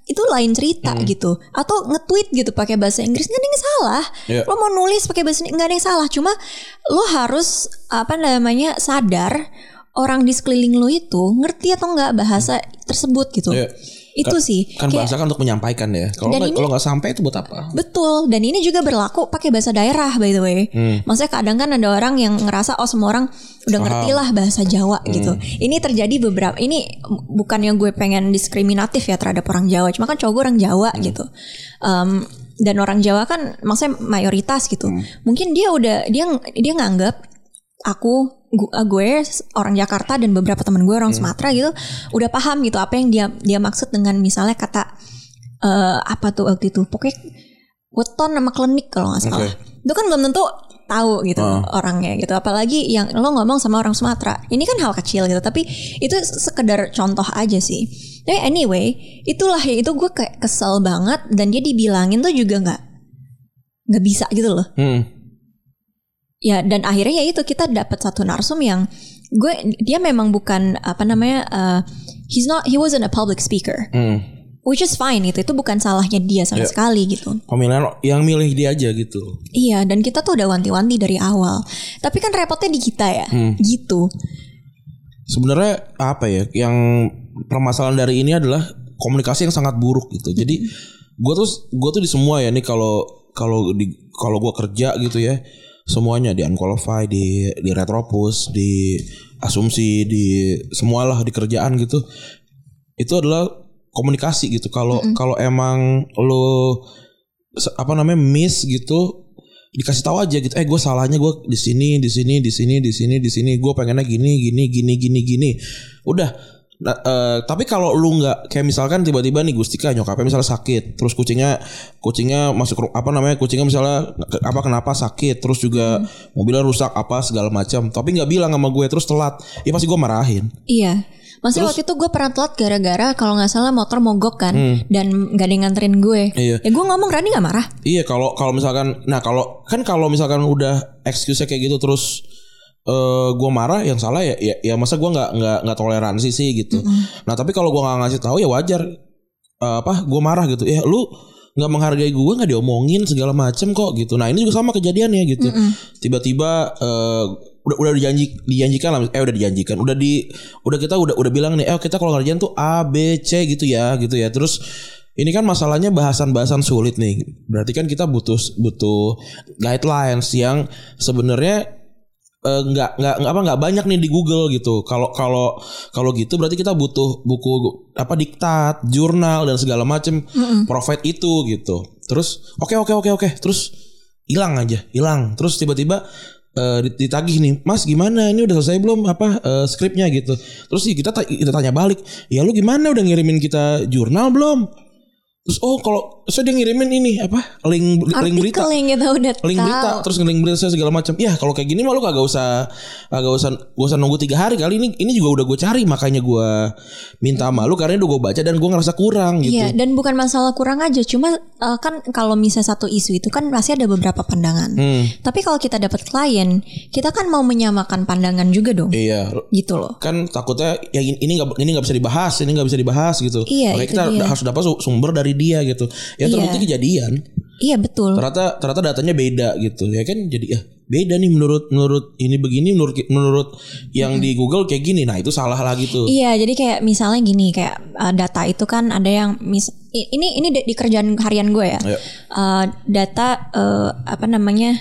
Speaker 2: itu lain cerita
Speaker 1: Hmm.
Speaker 2: gitu atau nge-tweet gitu pakai bahasa Inggris nggak ada yang salah
Speaker 1: Iya.
Speaker 2: lo mau nulis pakai bahasa Inggris nggak ada yang salah cuma lo harus apa namanya sadar orang di sekeliling lo itu ngerti atau nggak bahasa tersebut gitu.
Speaker 1: Iya.
Speaker 2: Itu sih.
Speaker 1: Kan
Speaker 2: Kayak-
Speaker 1: bahasa kan untuk menyampaikan ya. Kalau nggak kalau nggak sampai itu buat apa?
Speaker 2: Betul, dan ini juga berlaku pakai bahasa daerah by the way. Maksudnya kadang kan ada orang yang ngerasa oh semua orang udah ngerti lah bahasa Jawa gitu. Ini terjadi beberapa ini bukan yang gue pengen diskriminatif ya terhadap orang Jawa, cuma kan cowok gue orang Jawa gitu. Em, dan orang Jawa kan maksudnya mayoritas gitu. Mungkin dia udah dia dia nganggap aku uh, gue orang Jakarta dan beberapa teman gue orang Sumatera gitu udah paham gitu apa yang dia dia maksud dengan misalnya kata eh apa tuh waktu itu pokoknya weton sama klinik kalau nggak salah. Itu kan belum tentu tahu gitu orangnya gitu apalagi yang lo ngomong sama orang Sumatera. Ini kan hal kecil gitu tapi itu sekedar contoh aja sih. Tapi anyway itulah ya itu gue kayak kesel banget dan dia dibilangin tuh juga nggak nggak bisa gitu loh.
Speaker 1: Hmm.
Speaker 2: Ya dan akhirnya ya itu kita dapat satu narsum yang gue dia memang bukan apa namanya uh, he's not he wasn't a public speaker
Speaker 1: Hmm.
Speaker 2: which is fine itu itu bukan salahnya dia sama
Speaker 1: Ya.
Speaker 2: sekali gitu
Speaker 1: Pemilihan yang milih dia aja gitu.
Speaker 2: iya dan kita tuh udah wanti-wanti dari awal tapi kan repotnya di kita ya gitu
Speaker 1: Sebenarnya apa ya? Yang permasalahan dari ini adalah komunikasi yang sangat buruk gitu. Jadi gue tuh gue tuh di semua ya nih kalau kalau di kalau gue kerja gitu ya semuanya di unqualified di di retropus di asumsi di semualah di kerjaan gitu itu adalah komunikasi gitu. Kalau kalau emang lo apa namanya miss gitu dikasih tahu aja gitu eh gue salahnya gue di sini di sini di sini di sini di sini gue pengennya gini gini gini gini gini. Udah Nah, eh, tapi kalau lu nggak kayak misalkan tiba-tiba nih Gustika nyokapnya misalnya sakit terus kucingnya kucingnya masuk apa namanya kucingnya misalnya apa kenapa sakit terus juga mobilnya rusak apa segala macam tapi nggak bilang sama gue terus telat ya pasti gue marahin
Speaker 2: iya Maksudnya waktu itu gue pernah telat gara-gara kalau nggak salah motor mogok kan dan nggak ada yang nganterin gue.
Speaker 1: Hmm. Iya.
Speaker 2: Ya gue ngomong Rani nggak marah.
Speaker 1: Iya kalau kalau misalkan nah kalau kan kalau misalkan udah excuse kayak gitu terus eh gue marah yang salah ya ya, ya masa gue nggak nggak nggak toleransi sih gitu. Nah tapi kalau gue nggak ngasih tahu ya wajar Eh, apa gue marah gitu. Ya lu nggak menghargai gue nggak diomongin segala macem kok gitu. Nah ini juga sama kejadiannya gitu. Tiba-tiba eh, udah udah dijanji dijanjikan lah eh udah dijanjikan udah di udah kita udah udah bilang nih eh kita kalau ngerjain tuh A B C gitu ya gitu ya terus ini kan masalahnya bahasan-bahasan sulit nih. Berarti kan kita butuh butuh guidelines yang sebenarnya nggak nggak nggak apa nggak banyak nih di Google gitu. Kalau kalau kalau gitu berarti kita butuh buku apa diktat, jurnal dan segala macem provide itu gitu. Terus oke oke oke oke terus hilang aja hilang. Terus tiba-tiba eh, ditagih nih, Mas gimana ini udah selesai belum apa eh, skripnya gitu. Terus kita ta- kita tanya balik, ya lu gimana udah ngirimin kita jurnal belum? Terus oh kalau saya dia ngirimin ini apa link link berita
Speaker 2: Artikel yang kita udah
Speaker 1: link
Speaker 2: tahu.
Speaker 1: berita terus link berita saya segala macam ya kalau kayak gini mah lu kagak usah kagak usah gak usah nunggu tiga hari kali ini ini juga udah gue cari makanya gue minta sama lu karena udah gue baca dan gue ngerasa kurang gitu
Speaker 2: Iya, dan bukan masalah kurang aja, cuma eh, kan kalau misalnya satu isu itu kan pasti ada beberapa pandangan.
Speaker 1: Hmm.
Speaker 2: Tapi kalau kita dapat klien, kita kan mau menyamakan pandangan juga dong,
Speaker 1: iya
Speaker 2: gitu loh.
Speaker 1: kan takutnya ya ini nggak ini nggak bisa dibahas ini nggak bisa dibahas gitu
Speaker 2: Iya,
Speaker 1: makanya kita
Speaker 2: dia.
Speaker 1: harus dapat su- sumber dari dia gitu ya terbukti
Speaker 2: Iya.
Speaker 1: kejadian
Speaker 2: Iya betul.
Speaker 1: ternyata ternyata datanya beda gitu ya kan jadi ya beda nih menurut menurut ini begini menurut menurut yang di Google kayak gini nah itu salah lagi tuh
Speaker 2: Iya, jadi kayak misalnya gini, kayak uh, data itu kan ada yang mis ini ini di di kerjaan harian gue ya.
Speaker 1: Ayo.
Speaker 2: Uh, data uh, apa namanya?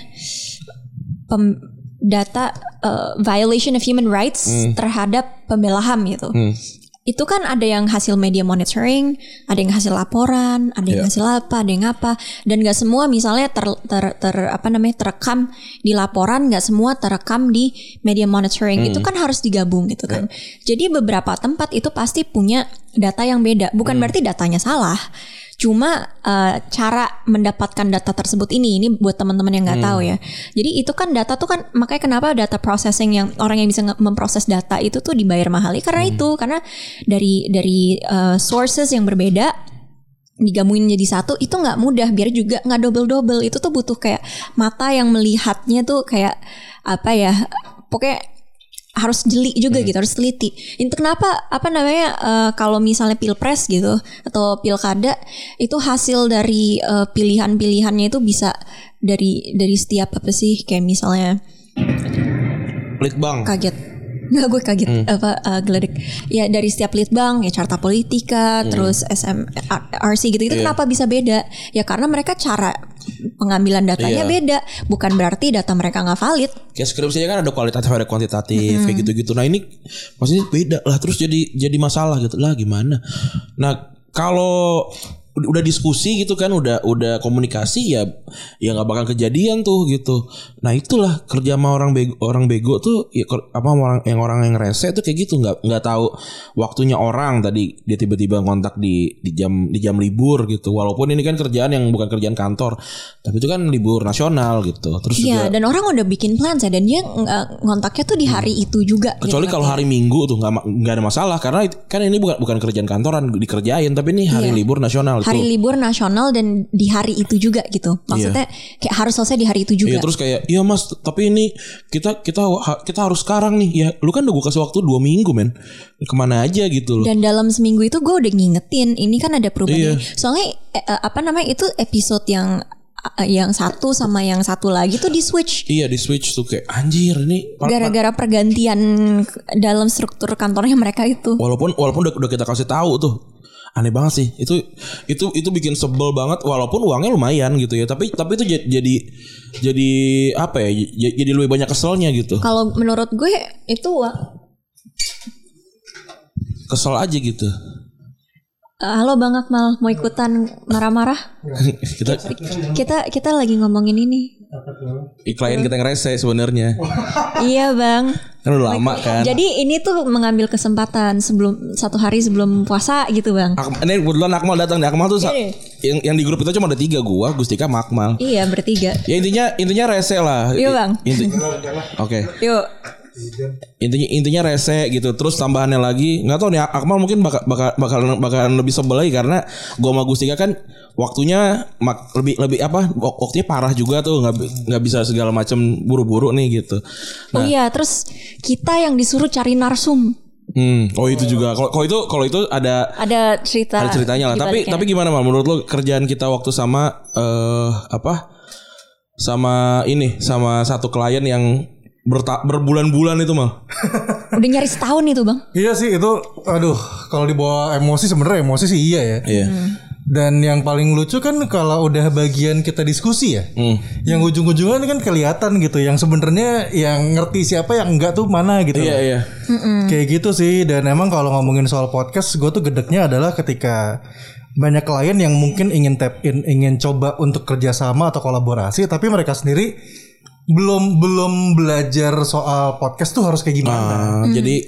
Speaker 2: Pem, data uh, violation of human rights terhadap pembela HAM gitu.
Speaker 1: Hmm.
Speaker 2: Itu kan ada yang hasil media monitoring, ada yang hasil laporan, ada yang
Speaker 1: Iya.
Speaker 2: hasil apa, ada yang apa, dan nggak semua misalnya ter, ter, ter- apa namanya terekam di laporan, nggak semua terekam di media monitoring.
Speaker 1: Hmm.
Speaker 2: Itu kan harus digabung gitu kan.
Speaker 1: Iya.
Speaker 2: Jadi beberapa tempat itu pasti punya data yang beda. Bukan
Speaker 1: Hmm.
Speaker 2: berarti datanya salah. Cuma eh, cara mendapatkan data tersebut ini, ini buat teman-teman yang
Speaker 1: Hmm.
Speaker 2: nggak tahu ya. Jadi itu kan data tuh kan makanya kenapa data processing yang orang yang bisa memproses data itu tuh dibayar mahal Ya, karena
Speaker 1: Hmm.
Speaker 2: itu karena dari dari eh, sources yang berbeda digabungin jadi satu itu nggak mudah biar juga nggak double double itu tuh butuh kayak mata yang melihatnya tuh kayak apa ya pokoknya harus jeli juga gitu harus teliti. Itu kenapa apa namanya eh, kalau misalnya pilpres gitu atau pilkada itu hasil dari eh, pilihan-pilihannya itu bisa dari dari setiap apa sih? Kayak misalnya
Speaker 1: Litbang.
Speaker 2: kaget Nggak gue kaget apa uh, geledek. Ya dari setiap litbang ya carta politika, terus SM RC gitu itu
Speaker 1: Iya.
Speaker 2: kenapa bisa beda? Ya karena mereka cara pengambilan datanya
Speaker 1: Iya.
Speaker 2: beda. Bukan berarti data mereka nggak valid.
Speaker 1: Kayak skripsinya kan ada kualitatif ada kuantitatif kayak gitu-gitu. Nah ini maksudnya beda lah terus jadi jadi masalah gitu lah gimana. Nah kalau udah diskusi gitu kan udah udah komunikasi ya ya nggak bakal kejadian tuh gitu nah itulah kerja sama orang bego orang bego tuh ya apa orang yang orang yang rese tuh kayak gitu nggak nggak tahu waktunya orang tadi dia tiba-tiba kontak di di jam di jam libur gitu walaupun ini kan kerjaan yang bukan kerjaan kantor tapi itu kan libur nasional gitu terus juga
Speaker 2: Iya dan orang udah bikin plan ya dan dia ngontaknya tuh di hari itu juga.
Speaker 1: Hmm. Kecuali
Speaker 2: gitu.
Speaker 1: kalau hari Minggu tuh nggak nggak ada masalah karena kan ini bukan bukan kerjaan kantoran dikerjain tapi ini hari
Speaker 2: Iya.
Speaker 1: libur nasional
Speaker 2: hari
Speaker 1: tuh.
Speaker 2: libur nasional dan di hari itu juga gitu. Maksudnya kayak harus selesai di hari itu
Speaker 1: Iya
Speaker 2: juga.
Speaker 1: terus kayak iya mas tapi ini kita kita kita harus sekarang nih ya lu kan udah gue kasih waktu dua minggu men ke mana aja gitu loh
Speaker 2: Dan dalam seminggu itu gue udah ngingetin ini kan ada perubahan.
Speaker 1: Iya.
Speaker 2: Soalnya eh, eh, apa namanya itu episode yang eh, yang satu sama yang satu lagi tuh di switch
Speaker 1: iya di switch tuh kayak anjir ini
Speaker 2: gara-gara pergantian dalam struktur kantornya mereka itu.
Speaker 1: walaupun walaupun udah, udah kita kasih tahu tuh aneh banget sih itu itu itu bikin sebel banget walaupun uangnya lumayan gitu ya tapi tapi itu ja- jadi jadi apa ya jadi lebih banyak keselnya gitu
Speaker 2: Kalau menurut gue itu
Speaker 1: kesel aja gitu
Speaker 2: eh, halo Bang Akmal mau ikutan marah-marah?
Speaker 1: kita
Speaker 2: Kita kita lagi ngomongin ini.
Speaker 1: klien kita yang rese sebenarnya
Speaker 2: iya Bang.
Speaker 1: Kan udah lama kan
Speaker 2: Jadi ini tuh mengambil kesempatan sebelum satu hari sebelum puasa gitu Bang.
Speaker 1: Ak- ini kebetulan Akmal datang nih Akmal tuh yang yang di grup itu cuma ada tiga gua Gustika sama Akmal
Speaker 2: Iya bertiga.
Speaker 1: ya intinya intinya rese lah
Speaker 2: Iya,
Speaker 1: I-
Speaker 2: Bang.
Speaker 1: inti- oke
Speaker 2: Yuk.
Speaker 1: Intinya intinya rese gitu terus tambahannya lagi nggak tahu nih Akmal mungkin bakal bakal bakalan bakalan lebih sebel lagi karena gua sama Gustika kan waktunya mak- lebih lebih apa wak- waktunya parah juga tuh nggak nggak bisa segala macam buru-buru nih gitu
Speaker 2: Oh iya, terus kita yang disuruh cari narsum.
Speaker 1: hmm oh itu juga kalau kalau itu kalau itu ada
Speaker 2: Ada cerita.
Speaker 1: ada ceritanya lah. Tapi tapi gimana mal? Menurut lo kerjaan kita waktu sama eh apa? Sama ini sama satu klien yang berta- berbulan-bulan itu mal.
Speaker 2: udah nyaris setahun itu bang.
Speaker 3: Iya sih itu aduh kalau dibawa emosi sebenarnya emosi sih iya ya.
Speaker 1: Iya.
Speaker 3: Dan yang paling lucu kan kalau udah bagian kita diskusi ya.
Speaker 1: Hmm.
Speaker 3: Yang ujung-ujungnya kan kelihatan gitu yang sebenarnya yang ngerti siapa yang enggak tuh mana gitu.
Speaker 1: Iya
Speaker 3: loh.
Speaker 1: iya.
Speaker 3: Kayak gitu sih dan emang kalau ngomongin soal podcast gue tuh gedeknya adalah ketika banyak klien yang mungkin ingin tap in, ingin coba untuk kerjasama atau kolaborasi, tapi mereka sendiri belum belum belajar soal podcast tuh harus kayak gimana.
Speaker 1: Ah, Jadi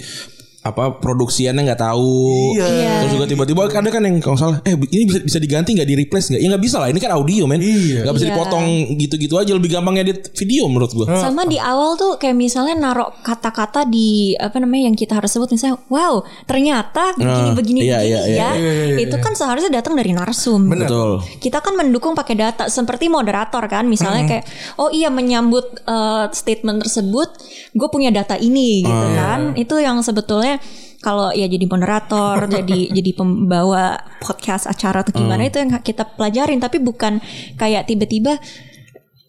Speaker 1: apa produksiannya nggak tahu.
Speaker 3: Iya.
Speaker 1: Terus juga tiba-tiba ada kan yang kalau salah, eh ini bisa bisa diganti nggak di replace nggak? Ya nggak bisa lah. Ini kan audio men.
Speaker 3: Iya.
Speaker 1: Nggak bisa
Speaker 2: Iya.
Speaker 1: dipotong gitu-gitu aja. Lebih gampang edit video menurut gua.
Speaker 2: Sama di awal tuh kayak misalnya narok kata-kata di apa namanya yang kita harus sebut misalnya, wow ternyata begini
Speaker 1: Ah,
Speaker 2: begini
Speaker 1: iya,
Speaker 2: begini
Speaker 1: iya, iya,
Speaker 2: ya. Itu kan seharusnya datang dari narsum.
Speaker 1: Betul.
Speaker 2: Kita kan mendukung pakai data seperti moderator kan, misalnya kayak oh iya menyambut eh, statement tersebut, gue punya data ini gitu kan. Itu yang sebetulnya kalau ya jadi moderator, jadi jadi pembawa podcast acara atau gimana itu yang kita pelajarin, tapi bukan kayak tiba-tiba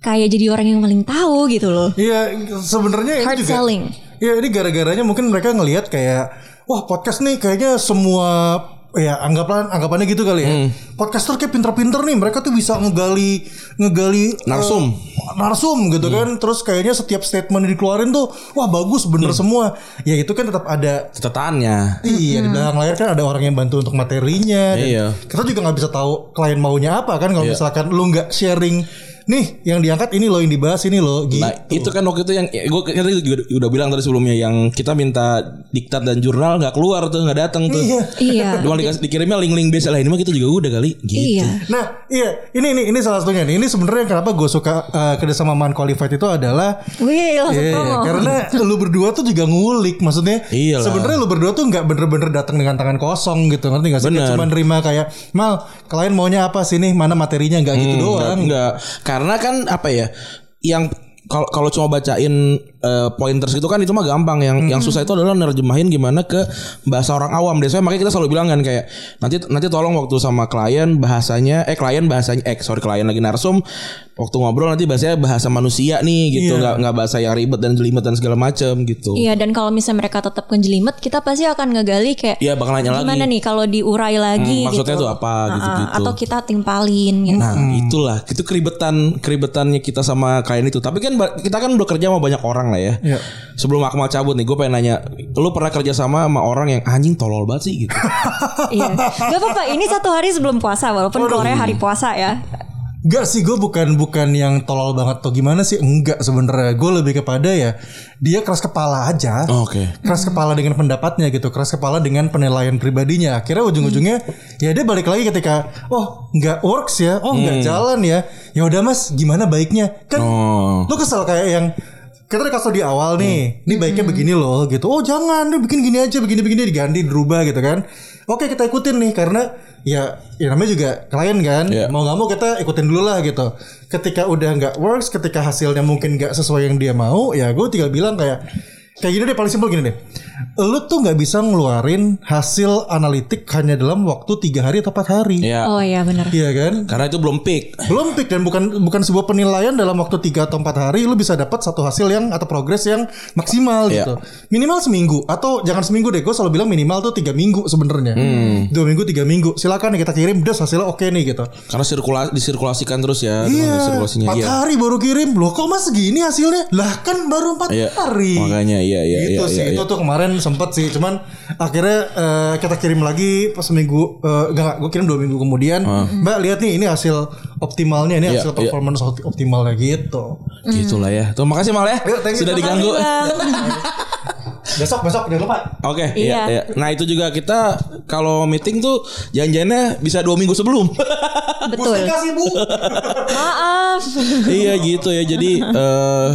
Speaker 2: kayak jadi orang yang paling tahu gitu loh.
Speaker 3: Iya, sebenarnya ini
Speaker 2: Hard
Speaker 3: juga.
Speaker 2: selling.
Speaker 3: Iya, ini gara-garanya mungkin mereka ngelihat kayak wah podcast nih kayaknya semua ya anggapan anggapannya gitu kali ya. Podcaster kayak pinter-pinter nih, mereka tuh bisa ngegali ngegali
Speaker 1: Narsum.
Speaker 3: narsum gitu kan. Terus kayaknya setiap statement yang dikeluarin tuh wah bagus bener semua. Ya itu kan tetap ada
Speaker 1: Catatannya.
Speaker 3: Iya di belakang layar kan ada orang yang bantu untuk materinya.
Speaker 1: Iya.
Speaker 3: Kita juga nggak bisa tahu klien maunya apa kan kalau misalkan lu nggak sharing nih yang diangkat ini loh yang dibahas ini loh gitu.
Speaker 1: Nah itu kan waktu itu yang gue tadi juga udah bilang tadi sebelumnya yang kita minta diktat dan jurnal nggak keluar tuh nggak datang tuh.
Speaker 3: Iya.
Speaker 2: Iya.
Speaker 1: Cuma dikasih dikirimnya link-link biasa lah ini mah kita juga udah kali gitu.
Speaker 2: Iya.
Speaker 3: Nah, iya, ini ini ini salah satunya nih. Ini sebenarnya kenapa gue suka uh, kerjasama Man Qualified itu adalah
Speaker 2: Wih,
Speaker 3: Iya,
Speaker 2: promo.
Speaker 3: karena lu berdua tuh juga ngulik, maksudnya
Speaker 1: Iyalah.
Speaker 3: sebenarnya lu berdua tuh nggak bener-bener datang dengan tangan kosong gitu, ngerti nggak sih?
Speaker 1: Bener.
Speaker 3: Cuma nerima kayak mal, kalian maunya apa sih nih? Mana materinya nggak gitu doang.
Speaker 1: Enggak, karena kan apa ya? Yang kalau kalau cuma bacain eh, pointers gitu kan itu mah gampang yang yang susah itu adalah nerjemahin gimana ke bahasa orang awam deh. Saya makanya kita selalu bilang kan kayak nanti nanti tolong waktu sama klien bahasanya eh klien bahasanya eh sorry klien lagi narsum waktu ngobrol nanti bahasanya bahasa manusia nih gitu nggak nggak bahasa yang ribet dan jelimet dan segala macam gitu.
Speaker 2: Iya dan kalau misalnya mereka tetap ngejelimet kita pasti akan ngegali kayak
Speaker 1: Iya bakal nanya lagi.
Speaker 2: gimana nih kalau diurai lagi
Speaker 1: Hmm, maksudnya
Speaker 2: gitu.
Speaker 1: tuh apa,
Speaker 2: Ah,
Speaker 1: gitu-gitu.
Speaker 2: Atau kita timpalin gitu.
Speaker 1: Nah itulah itu keribetan keribetannya kita sama klien itu. Tapi kan kita kan udah kerja sama banyak orang lah ya.
Speaker 3: Iya.
Speaker 1: Sebelum Akmal cabut nih, gue pengen nanya, lu pernah kerja sama sama orang yang anjing tolol banget sih gitu?
Speaker 2: Iya. Gak apa-apa. Ini satu hari sebelum puasa walaupun keluarnya hari puasa ya.
Speaker 3: Enggak sih gue bukan bukan yang tolol banget atau gimana sih. Enggak sebenarnya. Gue lebih kepada ya dia keras kepala aja.
Speaker 1: Oke.
Speaker 3: keras kepala dengan pendapatnya gitu. Keras kepala dengan penilaian pribadinya. Akhirnya ujung-ujungnya ya dia balik lagi ketika oh nggak works ya. Oh nggak jalan ya. Ya udah mas gimana baiknya? Kan
Speaker 1: Oh.
Speaker 3: lu kesel kayak yang kita udah kasih tau di awal nih, ini baiknya begini loh gitu. Oh jangan, ini bikin gini aja, begini-begini diganti, dirubah gitu kan. Oke kita ikutin nih karena ya, ya namanya juga klien kan.
Speaker 1: Iya.
Speaker 3: Mau nggak mau kita ikutin dulu lah gitu. Ketika udah nggak works, ketika hasilnya mungkin nggak sesuai yang dia mau, ya gue tinggal bilang kayak kayak gini deh paling simpel gini deh. Lu tuh nggak bisa ngeluarin hasil analitik hanya dalam waktu tiga hari atau empat hari.
Speaker 1: Ya.
Speaker 2: Oh iya benar.
Speaker 3: Iya kan?
Speaker 1: Karena itu belum peak.
Speaker 3: belum pick dan bukan bukan sebuah penilaian dalam waktu 3 atau 4 hari lu bisa dapat satu hasil yang atau progres yang maksimal
Speaker 1: Iya.
Speaker 3: gitu. Minimal seminggu atau jangan seminggu deh. Gue selalu bilang minimal tuh tiga minggu sebenarnya. Dua minggu tiga minggu. Silakan nih kita kirim des hasilnya oke nih gitu.
Speaker 1: Karena sirkulasi disirkulasikan terus ya.
Speaker 3: Iya. Empat
Speaker 1: Iya.
Speaker 3: hari baru kirim. Loh kok mas segini hasilnya? Lah kan baru empat
Speaker 1: Iya.
Speaker 3: hari.
Speaker 1: Makanya iya iya
Speaker 3: gitu
Speaker 1: iya.
Speaker 3: sih
Speaker 1: iya,
Speaker 3: itu
Speaker 1: iya.
Speaker 3: tuh kemarin sempet sih cuman akhirnya eh, kita kirim lagi pas seminggu eh, enggak gue kirim dua minggu kemudian mbak lihat nih ini hasil optimalnya ini
Speaker 1: Iya,
Speaker 3: hasil
Speaker 1: iya.
Speaker 3: performance opt- optimalnya gitu
Speaker 1: Gitulah ya. Tuh makasih Mal ya.
Speaker 3: Ayo, thank you.
Speaker 1: Sudah diganggu.
Speaker 3: besok besok jangan lupa
Speaker 1: Oke, iya.
Speaker 2: Iya.
Speaker 1: iya. Nah itu juga kita kalau meeting tuh janjiannya bisa dua minggu sebelum.
Speaker 2: Betul.
Speaker 3: kasih bu
Speaker 2: Maaf.
Speaker 1: iya gitu ya. Jadi eh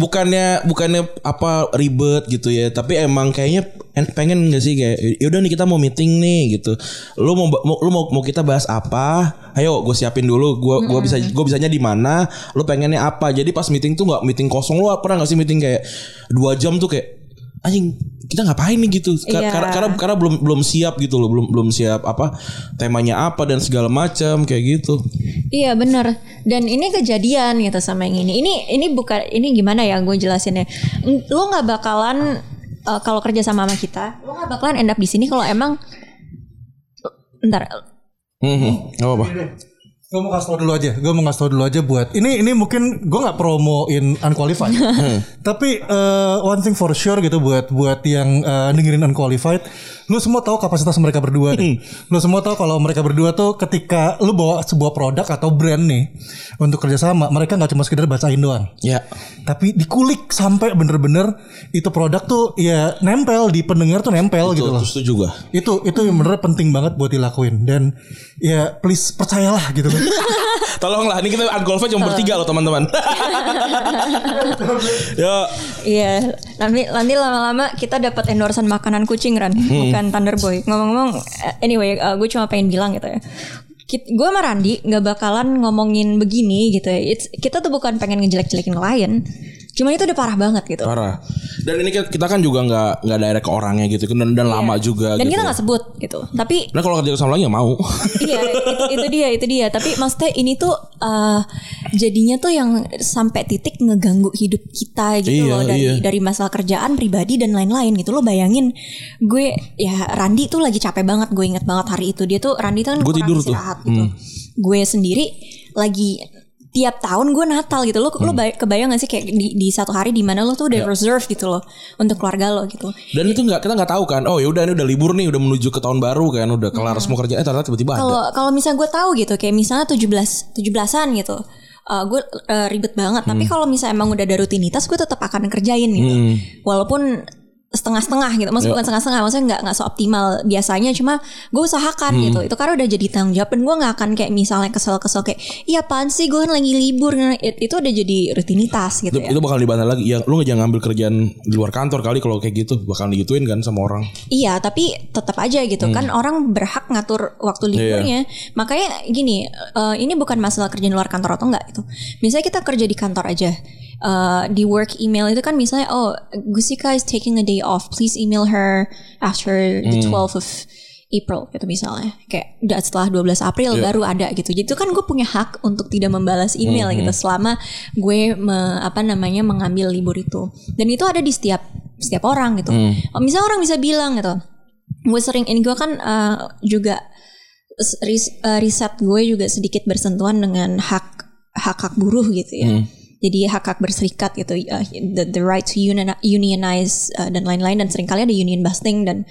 Speaker 1: bukannya bukannya apa ribet gitu ya, tapi emang kayaknya en- pengen gak sih kayak yaudah nih kita mau meeting nih gitu. Lu mau, mau lu mau mau kita bahas apa? Ayo gue siapin dulu. Gua gua bisa gue bisanya di mana? Lu pengennya apa? Jadi pas meeting tuh nggak meeting kosong lu pernah gak sih meeting kayak dua jam tuh kayak anjing kita ngapain nih gitu
Speaker 2: Iya.
Speaker 1: karena karena karena belum belum siap gitu loh belum belum siap apa temanya apa dan segala macam kayak gitu
Speaker 2: Iya benar. Dan ini kejadian gitu sama yang ini. Ini ini bukan ini gimana ya gue jelasinnya. Lo nggak bakalan eh, kalau kerja sama sama kita, lo nggak bakalan end up di sini kalau emang Ntar
Speaker 1: Hmm, nggak apa-apa.
Speaker 3: gue mau kasih tau dulu aja gue mau kasih tau dulu aja buat ini ini mungkin gue nggak promoin unqualified tapi eh, one thing for sure gitu buat buat yang eh, dengerin unqualified lu semua tahu kapasitas mereka berdua deh. lu semua tahu kalau mereka berdua tuh ketika lu bawa sebuah produk atau brand nih untuk kerjasama mereka nggak cuma sekedar bacain doang
Speaker 1: Ya.
Speaker 3: tapi dikulik sampai bener-bener itu produk tuh ya nempel di pendengar tuh nempel gitu
Speaker 1: Itu,
Speaker 3: loh
Speaker 1: terus itu juga.
Speaker 3: itu itu yang bener penting banget buat dilakuin dan ya please percayalah gitu kan
Speaker 1: Tolonglah, ini kita unqualified cuma bertiga loh teman-teman. Yo,
Speaker 2: Iya, nanti nanti lama-lama kita dapat endorsan makanan kucing Ran, bukan Thunder Boy. Ngomong-ngomong, anyway, gue cuma pengen bilang gitu ya. Gue sama Randi nggak bakalan ngomongin begini gitu ya. It's, kita tuh bukan pengen ngejelek-jelekin klien, cuma itu udah parah banget gitu.
Speaker 1: parah. Dan ini kan- kita kan juga nggak nggak direct ke orangnya gitu dan, dan lama juga
Speaker 2: Dan
Speaker 1: gitu.
Speaker 2: kita nggak sebut gitu. Tapi
Speaker 1: Nah kalau kerja sama lagi nggak mau.
Speaker 2: iya itu, itu dia itu dia tapi maksudnya ini tuh eh, jadinya tuh yang sampai titik ngeganggu hidup kita gitu
Speaker 1: Iya,
Speaker 2: loh dari
Speaker 1: iya.
Speaker 2: dari masalah kerjaan pribadi dan lain-lain gitu lo bayangin gue ya Randi tuh lagi capek banget gue inget banget hari itu dia tuh Randi tuh kan
Speaker 1: Gue tidur tuh. Hmm.
Speaker 2: istirahat gitu gue sendiri lagi tiap tahun gue Natal gitu lo
Speaker 1: Hmm.
Speaker 2: lo bay- kebayang gak sih kayak di, di satu hari di mana lo tuh udah reserve gitu loh untuk keluarga lo gitu
Speaker 1: Dan itu nggak kita nggak tahu kan. Oh ya udah ini udah libur nih, udah menuju ke tahun baru kan, udah kelar semua kerjaan. Eh ternyata tiba-tiba ada.
Speaker 2: Kalau kalau misalnya gue tahu gitu kayak misalnya 17 17-an gitu. eh, gue eh, ribet banget, tapi
Speaker 1: Hmm.
Speaker 2: kalau misalnya emang udah ada rutinitas gue tetap akan kerjain gitu. Walaupun setengah-setengah gitu.
Speaker 1: Ya.
Speaker 2: Maksudnya bukan setengah-setengah, maksudnya nggak nggak seoptimal biasanya cuma gue usahakan
Speaker 1: Hmm.
Speaker 2: gitu. Itu karena udah jadi tanggung jawab dan gue nggak akan kayak misalnya kesel-kesel kayak iya apaan sih gue kan lagi libur. Nah, it- itu udah jadi rutinitas gitu
Speaker 1: itu,
Speaker 2: ya.
Speaker 1: itu bakal dibantah lagi. Ya lu nggak jangan ambil kerjaan di luar kantor kali kalau kayak gitu bakal digituin kan sama orang.
Speaker 2: Iya, tapi tetap aja gitu
Speaker 1: Hmm.
Speaker 2: kan orang berhak ngatur waktu
Speaker 1: Iya.
Speaker 2: liburnya. Makanya gini, eh, ini bukan masalah kerja di luar kantor atau enggak gitu. Misalnya kita kerja di kantor aja. Uh, di work email itu kan misalnya oh Gusika is taking a day off please email her after the 12th of April gitu misalnya. Kayak udah setelah 12 April baru ada gitu. Jadi itu kan gue punya hak untuk tidak membalas email gitu selama gue me- apa namanya mengambil libur itu. Dan itu ada di setiap setiap orang gitu. Oh, misalnya orang bisa bilang gitu gue sering ini gue kan uh, juga ris- uh, riset gue juga sedikit bersentuhan dengan hak hak hak buruh gitu ya jadi hak hak berserikat gitu uh, the, the right to union, unionize uh, dan lain-lain dan sering kali ada union busting dan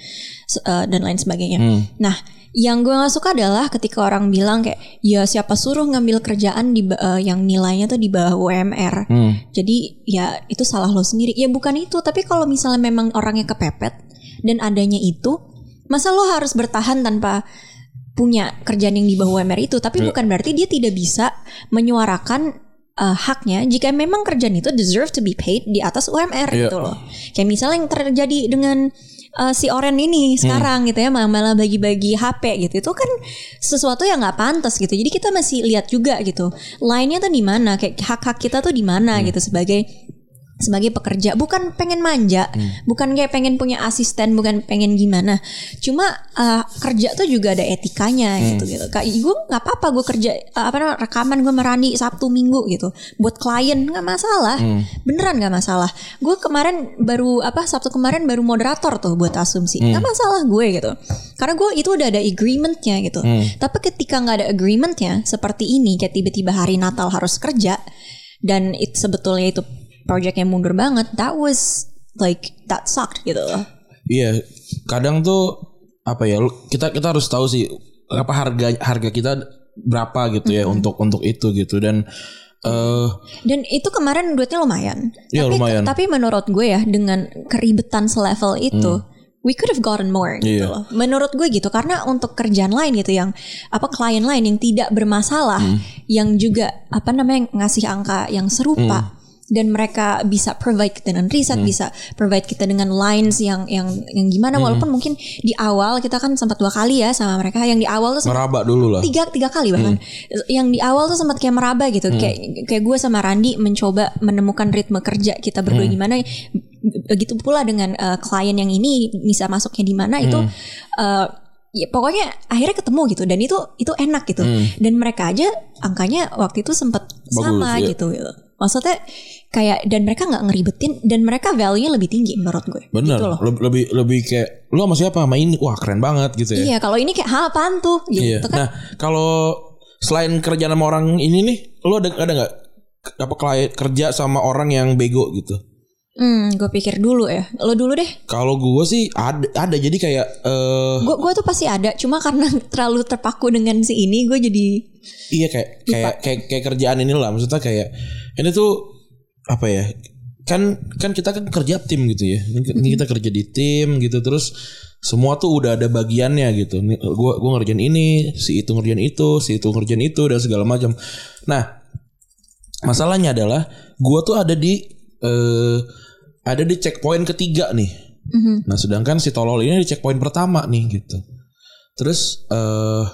Speaker 2: uh, dan lain sebagainya. Nah yang gue gak suka adalah ketika orang bilang kayak ya siapa suruh ngambil kerjaan di uh, yang nilainya tuh di bawah UMR jadi ya itu salah lo sendiri. Ya bukan itu. Tapi kalau misalnya memang orangnya kepepet dan adanya itu masa lo harus bertahan tanpa punya kerjaan yang di bawah UMR itu? Tapi bukan berarti dia tidak bisa menyuarakan uh, haknya jika memang kerjaan itu deserve to be paid di atas UMR
Speaker 1: Iya.
Speaker 2: gitu loh. Kayak misalnya yang terjadi dengan uh, si Oren ini sekarang gitu ya malah- bagi-bagi HP gitu itu kan sesuatu yang nggak pantas gitu. Jadi kita masih lihat juga gitu lainnya tuh di mana kayak hak-hak kita tuh di mana gitu sebagai sebagai pekerja bukan pengen manja bukan kayak pengen punya asisten bukan pengen gimana. Cuma uh, kerja tuh juga ada etikanya gitu gitu. Kayak gue nggak apa-apa gue kerja uh, apa namanya rekaman gue merani sabtu minggu gitu. Buat klien nggak masalah. Beneran nggak masalah. Gue kemarin baru apa sabtu kemarin baru moderator tuh buat asumsi. Nggak masalah gue gitu. Karena gue itu udah ada agreementnya gitu. Tapi ketika nggak ada agreementnya seperti ini kayak tiba-tiba hari Natal harus kerja dan itu sebetulnya itu project yang mundur banget that was like that sucked gitu. Loh
Speaker 1: Iya, kadang tuh apa ya? Kita kita harus tahu sih apa harga harga kita berapa gitu ya untuk untuk itu gitu. Dan eh
Speaker 2: dan itu kemarin duitnya lumayan.
Speaker 1: Iya,
Speaker 2: tapi
Speaker 1: lumayan.
Speaker 2: tapi menurut gue ya dengan keribetan selevel itu we could have gotten more gitu
Speaker 1: Iya.
Speaker 2: loh. Menurut gue gitu karena untuk kerjaan lain gitu yang apa klien lain yang tidak bermasalah yang juga apa namanya ngasih angka yang serupa dan mereka bisa provide kita dengan riset, bisa provide kita dengan lines yang yang yang gimana. Walaupun mungkin di awal kita kan sempat dua kali ya sama mereka. Yang di awal tuh
Speaker 1: meraba dulu lah.
Speaker 2: tiga tiga kali bahkan. Yang di awal tuh sempat kayak meraba gitu. Kayak kayak gue sama Randi mencoba menemukan ritme kerja kita berdua gimana. Begitu pula dengan uh, klien yang ini bisa masuknya di mana itu uh, ya pokoknya akhirnya ketemu gitu. Dan itu itu enak gitu. Dan mereka aja angkanya waktu itu sempat sama
Speaker 1: iya.
Speaker 2: gitu gitu maksudnya kayak dan mereka nggak ngeribetin dan mereka value-nya lebih tinggi menurut gue.
Speaker 1: Bener,
Speaker 2: gitu loh.
Speaker 1: Leb- lebih lebih kayak lu sama siapa? Sama ini, wah keren banget gitu ya.
Speaker 2: iya kalau ini kayak hal apaan tuh? Gitu
Speaker 1: Iya.
Speaker 2: kan.
Speaker 1: Nah, kalau selain kerja sama orang ini nih, lu ada ada nggak? Apa klien kerja sama orang yang bego gitu?
Speaker 2: Hmm gue pikir dulu ya lo dulu deh
Speaker 1: Kalau gue sih ada ada jadi kayak eh
Speaker 2: Gue gua tuh pasti ada, cuma karena terlalu terpaku dengan si ini, gue jadi
Speaker 1: iya kayak kayak kayak kayak kerjaan ini lah maksudnya kayak ini tuh apa ya? Kan kan kita kan kerja tim gitu ya. Ini kita kerja di tim gitu terus semua tuh udah ada bagiannya gitu. Nih, Gua gua ngerjain ini, si itu ngerjain itu, si itu ngerjain itu dan segala macam. Nah, masalahnya adalah gua tuh ada di eh ada di checkpoint ketiga nih. Nah, sedangkan si tolol ini di checkpoint pertama nih gitu. Terus eh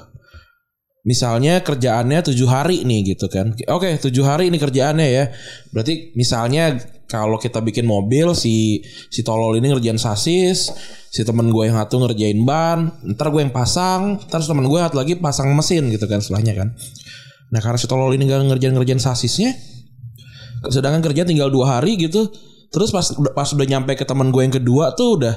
Speaker 1: misalnya kerjaannya tujuh hari nih gitu kan. Oke, tujuh hari ini kerjaannya ya. Berarti misalnya kalau kita bikin mobil si si tolol ini ngerjain sasis, si temen gue yang satu ngerjain ban, ntar gue yang pasang, terus temen gue satu lagi pasang mesin gitu kan setelahnya kan. Nah karena si tolol ini gak ngerjain ngerjain sasisnya, sedangkan kerja tinggal dua hari gitu, terus pas pas udah nyampe ke temen gue yang kedua tuh udah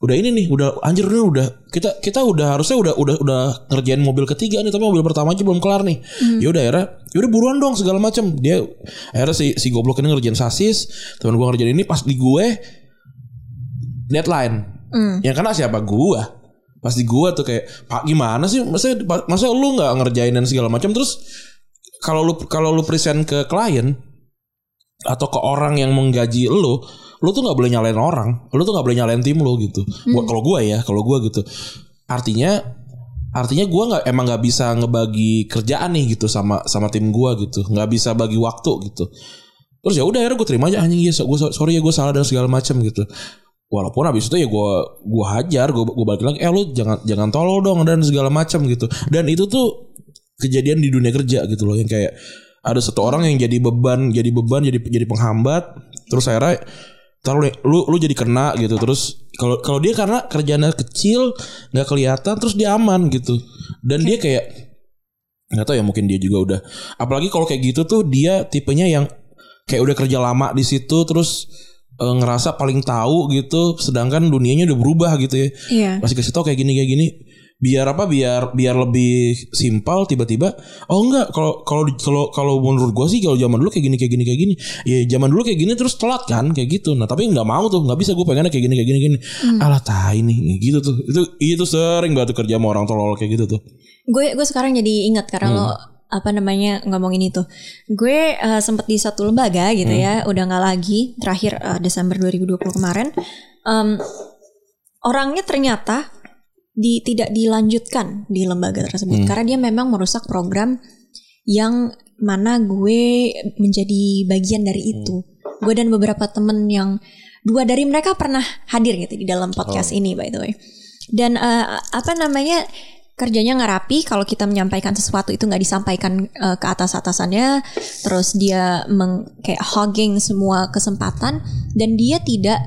Speaker 1: udah ini nih udah anjir nih udah kita kita udah harusnya udah udah udah ngerjain mobil ketiga nih tapi mobil pertama aja belum kelar nih. Ya udah akhirnya ya udah buruan dong segala macam dia akhirnya si si goblok ini ngerjain sasis teman gue ngerjain ini pas di gue deadline. Yang kena siapa? Gue pas di gue tuh kayak pak gimana sih? Masa masa lu nggak ngerjain dan segala macam terus kalau lu kalau lu present ke klien atau ke orang yang menggaji lu, lu tuh nggak boleh nyalain orang, lu tuh nggak boleh nyalain tim lu gitu. Buat kalau gue ya, kalau gue gitu, artinya artinya gue nggak emang nggak bisa ngebagi kerjaan nih gitu sama sama tim gue gitu, nggak bisa bagi waktu gitu. Terus ya udah akhirnya gue terima aja anjing ya, gue sorry ya gue salah dan segala macam gitu. Walaupun habis itu ya gue gue hajar, gue gue balik lagi, eh lu jangan jangan tolol dong dan segala macam gitu. Dan itu tuh kejadian di dunia kerja gitu loh yang kayak ada satu orang yang jadi beban, jadi beban, jadi jadi penghambat. Terus akhirnya deh, lu lu jadi kena gitu. Terus kalau kalau dia karena kerjanya kecil, nggak kelihatan, terus dia aman gitu. Dan dia kayak nggak tahu ya mungkin dia juga udah. Apalagi kalau kayak gitu tuh dia tipenya yang kayak udah kerja lama di situ, terus eh, ngerasa paling tahu gitu. Sedangkan dunianya udah berubah gitu ya
Speaker 2: Iya.
Speaker 1: masih kasih tau kayak gini kayak gini biar apa biar biar lebih simpel tiba-tiba oh enggak kalau kalau kalau kalau menurut gue sih kalau zaman dulu kayak gini kayak gini kayak gini. Ya zaman dulu kayak gini terus telat kan kayak gitu. Nah tapi nggak mau tuh nggak bisa gue pengennya kayak gini kayak gini gini. Alah tai nih gitu tuh. Itu itu sering banget kerja sama orang tolol kayak gitu tuh.
Speaker 2: Gue gue sekarang jadi ingat karena lo apa namanya ngomongin itu. Gue eh, sempet di satu lembaga gitu ya, udah nggak lagi. Terakhir eh, Desember 2020 kemarin, Em, orangnya ternyata di tidak dilanjutkan di lembaga tersebut karena dia memang merusak program yang mana gue menjadi bagian dari itu. Gue dan beberapa temen yang dua dari mereka pernah hadir gitu di dalam podcast ini by the way. Dan eh, apa namanya kerjanya nggak rapi kalau kita menyampaikan sesuatu itu nggak disampaikan eh, ke atas atasannya terus dia meng, kayak hogging semua kesempatan dan dia tidak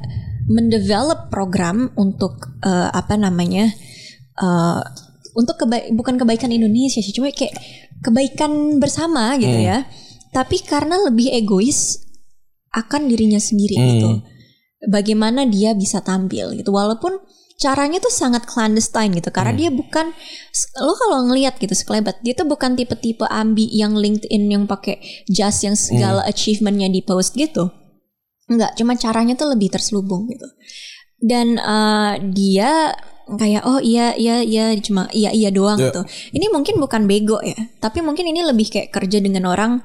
Speaker 2: mendevelop program untuk eh, apa namanya eh, untuk keba- bukan kebaikan Indonesia sih cuma kayak kebaikan bersama gitu ya. Tapi karena lebih egois akan dirinya sendiri gitu. Bagaimana dia bisa tampil gitu. Walaupun caranya tuh sangat clandestine gitu karena dia bukan lo kalau ngelihat gitu sekelebat dia tuh bukan tipe-tipe ambi yang LinkedIn yang pakai jas yang segala achievementnya di post gitu. Enggak, cuma caranya tuh lebih terselubung gitu. Dan eh, dia kayak oh iya iya iya cuma iya iya doang
Speaker 1: Ya.
Speaker 2: gitu. Ini mungkin bukan bego ya, tapi mungkin ini lebih kayak kerja dengan orang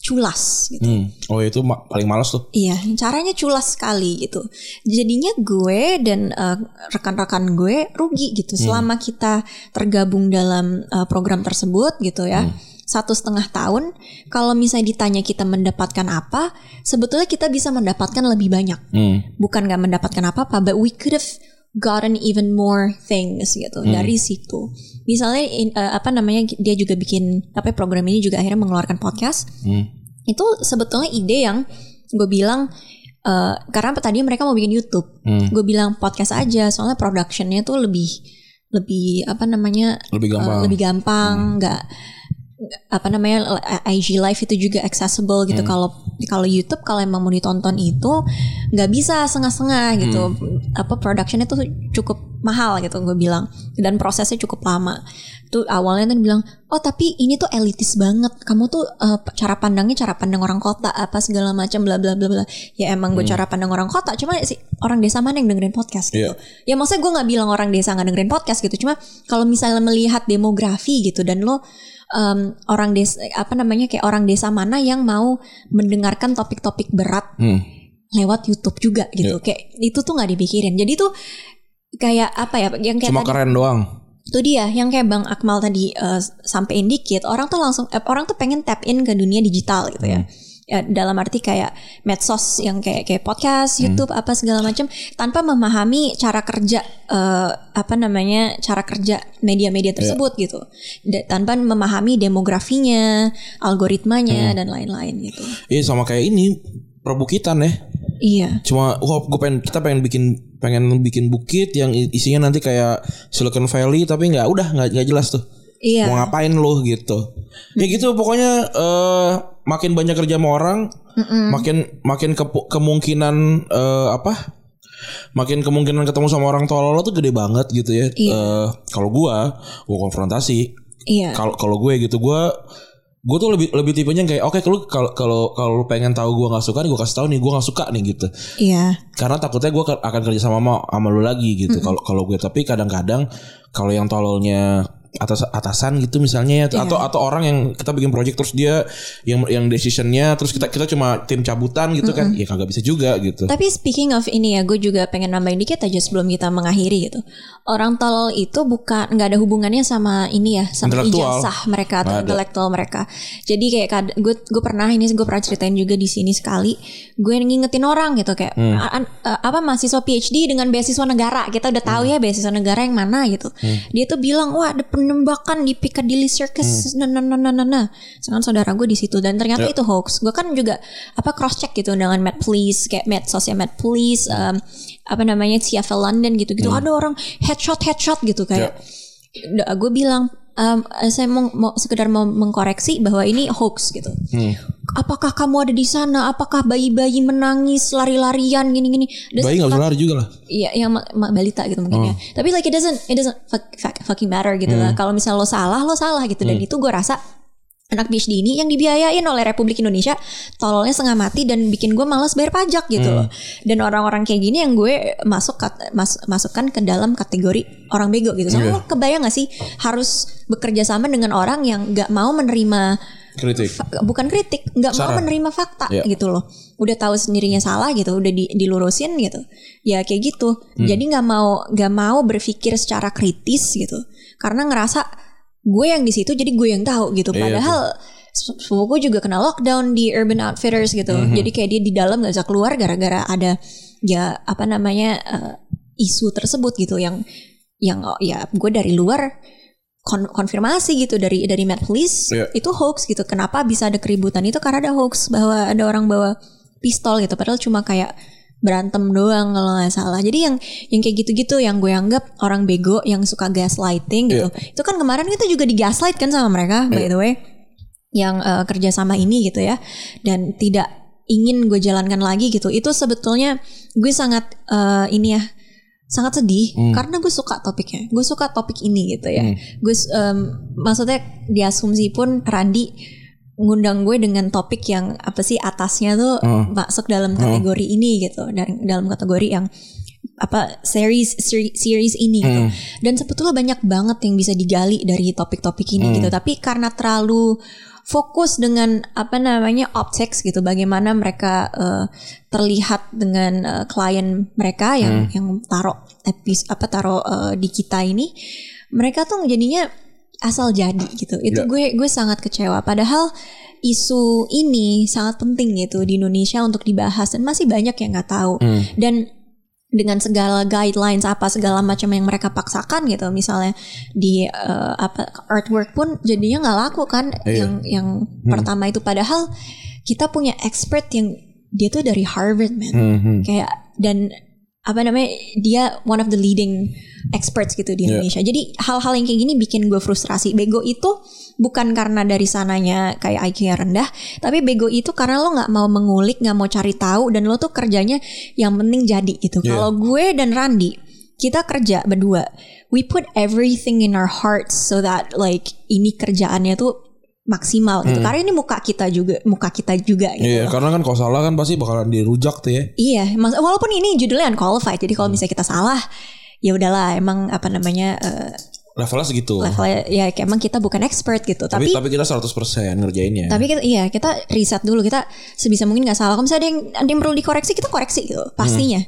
Speaker 2: culas gitu.
Speaker 1: hmm. oh itu ma- paling males tuh
Speaker 2: Iya, caranya culas sekali gitu. Jadinya gue dan eh, rekan-rekan gue rugi gitu selama kita tergabung dalam eh, program tersebut gitu ya. Satu setengah tahun, kalau misalnya ditanya kita mendapatkan apa, sebetulnya kita bisa mendapatkan lebih banyak.
Speaker 1: hmm.
Speaker 2: Bukan nggak mendapatkan apa-apa, but we could have gotten even more things gitu dari situ. Misalnya in- eh, apa namanya dia juga bikin apa program ini juga akhirnya mengeluarkan podcast
Speaker 1: Hmm.
Speaker 2: itu sebetulnya ide yang gue bilang eh, karena tadi mereka mau bikin YouTube,
Speaker 1: Hmm.
Speaker 2: gue bilang podcast aja soalnya productionnya tuh lebih lebih apa namanya
Speaker 1: lebih
Speaker 2: eh,
Speaker 1: gampang
Speaker 2: lebih gampang nggak nggak- apa namanya IG live itu juga accessible gitu. Kalau kalau YouTube kalau emang mau ditonton itu nggak bisa setengah-setengah gitu. Apa productionnya tuh cukup mahal gitu gue bilang. Dan prosesnya cukup lama. Tuh awalnya tuh bilang oh tapi ini tuh elitis banget. Kamu tuh eh, cara pandangnya cara pandang orang kota apa segala macam bla bla bla bla. Ya emang gue cara pandang orang kota. Cuma si orang desa mana yang dengerin podcast gitu? Ya maksudnya gue nggak bilang orang desa nggak dengerin podcast gitu. Cuma kalau misalnya melihat demografi gitu dan lo em, orang desa apa namanya kayak orang desa mana yang mau mendengarkan topik-topik berat
Speaker 1: hmm.
Speaker 2: lewat YouTube juga gitu. Kayak itu tuh nggak dipikirin. Jadi tuh kayak apa ya yang kayak
Speaker 1: cuma
Speaker 2: tadi-
Speaker 1: keren doang.
Speaker 2: Itu dia yang kayak Bang Akmal tadi eh, sampein dikit orang tuh langsung eh, orang tuh pengen tap in ke dunia digital gitu ya. Ya, dalam arti kayak medsos yang kayak kayak podcast, YouTube apa segala macam tanpa memahami cara kerja eh, apa namanya cara kerja media-media tersebut gitu. Da- tanpa memahami demografinya, algoritmanya dan lain-lain gitu.
Speaker 1: iya sama kayak ini perbukitan ya
Speaker 2: Iya.
Speaker 1: cuma wah gue pengen kita pengen bikin pengen bikin bukit yang isinya nanti kayak Silicon Valley tapi nggak udah nggak jelas tuh
Speaker 2: Iya.
Speaker 1: mau ngapain lo gitu ya gitu pokoknya eh makin banyak kerja sama orang makin makin kepu- kemungkinan eh, apa makin kemungkinan ketemu sama orang tolol tuh gede banget gitu ya
Speaker 2: Iya.
Speaker 1: Eh, kalau gua gua konfrontasi
Speaker 2: Iya.
Speaker 1: kalau kalau gue gitu gue gue tuh lebih lebih tipenya kayak oke kalau kalau kalau kalau lu pengen tahu gue nggak suka nih gue kasih tahu nih gue nggak suka nih gitu
Speaker 2: Iya.
Speaker 1: karena takutnya gue akan kerja sama sama, sama lu lagi gitu kalau kalau gue tapi kadang-kadang kalau yang tololnya atas atasan gitu misalnya ya, atau atau orang yang kita bikin project terus dia yang yang decisionnya terus kita kita cuma tim cabutan gitu kan ya kagak bisa juga gitu
Speaker 2: Tapi speaking of ini ya, gue juga pengen nambahin dikit aja sebelum kita mengakhiri gitu. Orang tolol itu bukan nggak ada hubungannya sama ini ya, sama ijazah mereka atau intelektual mereka. Jadi kayak gue gue pernah ini gue pernah ceritain juga di sini sekali. Gue ngingetin orang gitu kayak
Speaker 1: Hmm.
Speaker 2: "A- an- eh, apa mahasiswa PhD dengan beasiswa negara. Kita udah tahu
Speaker 1: Hmm.
Speaker 2: ya beasiswa negara yang mana gitu. Dia tuh bilang wah penuh penembakan di Piccadilly Circus. Nah nah nah nah nah nah Sedangkan saudara gue di situ. Dan ternyata
Speaker 1: Ya.
Speaker 2: itu hoax. Gue kan juga apa cross check gitu dengan Matt Police kayak medsosnya Matt Police um, apa namanya CFL London gitu gitu ada orang headshot headshot gitu kayak. Gue bilang um, saya mau, mau sekedar mau mengkoreksi bahwa ini hoax gitu
Speaker 1: Hmm.
Speaker 2: apakah kamu ada di sana apakah bayi-bayi menangis lari-larian gini-gini
Speaker 1: Bayi nggak lari juga lah.
Speaker 2: Iya, yang balita gitu mungkin ya. Tapi like it doesn't it doesn't fuck, fuck- fucking matter gitu lah. Kalau misalnya lo salah, lo salah gitu. Dan itu gue rasa anak PhD ini yang dibiayain oleh Republik Indonesia tololnya setengah mati dan bikin gue malas bayar pajak gitu loh. Dan orang-orang kayak gini yang gue masuk kat- mas- masukkan ke dalam kategori orang bego gitu. Soalnya lo kebayang gak sih harus bekerja sama dengan orang yang gak mau menerima
Speaker 1: Kritik.
Speaker 2: bukan kritik, nggak mau menerima fakta
Speaker 1: Iya.
Speaker 2: gitu loh. Udah tahu sendirinya salah gitu, udah di- dilurusin gitu. Ya kayak gitu.
Speaker 1: Hmm.
Speaker 2: Jadi nggak mau nggak mau berpikir secara kritis gitu. Karena ngerasa gue yang di situ jadi gue yang tahu gitu.
Speaker 1: Iya,
Speaker 2: Padahal se- sepupu gue juga kena lockdown di Urban Outfitters gitu.
Speaker 1: Hmm.
Speaker 2: Jadi kayak dia di dalam nggak bisa keluar gara-gara ada ya apa namanya eh, isu tersebut gitu yang yang oh, ya gue dari luar kon- konfirmasi gitu dari dari Met Police
Speaker 1: Iya.
Speaker 2: itu hoax gitu. Kenapa bisa ada keributan itu karena ada hoax bahwa ada orang bawa pistol gitu padahal cuma kayak berantem doang kalau nggak salah. Jadi yang yang kayak gitu-gitu yang gue anggap orang bego yang suka gaslighting gitu. Itu kan kemarin kita juga di gaslight kan sama mereka by the way yang eh, kerja sama ini gitu ya dan tidak ingin gue jalankan lagi gitu. Itu sebetulnya gue sangat eh, ini ya sangat sedih karena gue suka topiknya. Gue suka topik ini gitu ya. Gue s- em, maksudnya di asumsi pun Randi ngundang gue dengan topik yang apa sih atasnya tuh masuk dalam kategori ini gitu dari dalam kategori yang apa series seri- series ini gitu. Dan sebetulnya banyak banget yang bisa digali dari topik-topik ini gitu. Tapi karena terlalu fokus dengan apa namanya optics gitu bagaimana mereka eh, terlihat dengan eh, klien mereka yang yang taruh apa taruh eh, di kita ini mereka tuh jadinya asal jadi gitu. Itu
Speaker 1: Ya.
Speaker 2: gue gue sangat kecewa. Padahal isu ini sangat penting gitu di Indonesia untuk dibahas dan masih banyak yang nggak tahu. Dan dengan segala guidelines apa segala macam yang mereka paksakan gitu misalnya di eh, apa artwork pun jadinya nggak laku kan
Speaker 1: Iya.
Speaker 2: yang yang pertama itu. Padahal kita punya expert yang dia tuh dari Harvard man.
Speaker 1: Hmm.
Speaker 2: kayak dan apa namanya dia one of the leading experts gitu di. Indonesia jadi hal-hal yang kayak gini bikin gue frustrasi bego itu bukan karena dari sananya kayak IQ rendah tapi bego itu karena lo nggak mau mengulik nggak mau cari tahu dan lo tuh kerjanya yang penting jadi gitu
Speaker 1: Iya.
Speaker 2: kalau gue dan Randi kita kerja berdua we put everything in our hearts so that like ini kerjaannya tuh maksimal gitu karena ini muka kita juga muka kita juga gitu
Speaker 1: Hmm. Iya, karena kan kalau salah kan pasti bakalan dirujak tuh ya.
Speaker 2: Iya, walaupun ini judulnya unqualified, jadi kalau misalnya kita salah, ya udahlah, emang apa namanya eh,
Speaker 1: Levelnya segitu.
Speaker 2: levelnya ya kayak emang kita bukan expert gitu.
Speaker 1: tapi,
Speaker 2: Tapi
Speaker 1: tapi kita 100% ngerjainnya.
Speaker 2: tapi kita iya kita riset dulu kita sebisa mungkin nggak salah. Kalau misalnya ada yang ada yang perlu dikoreksi kita koreksi gitu pastinya.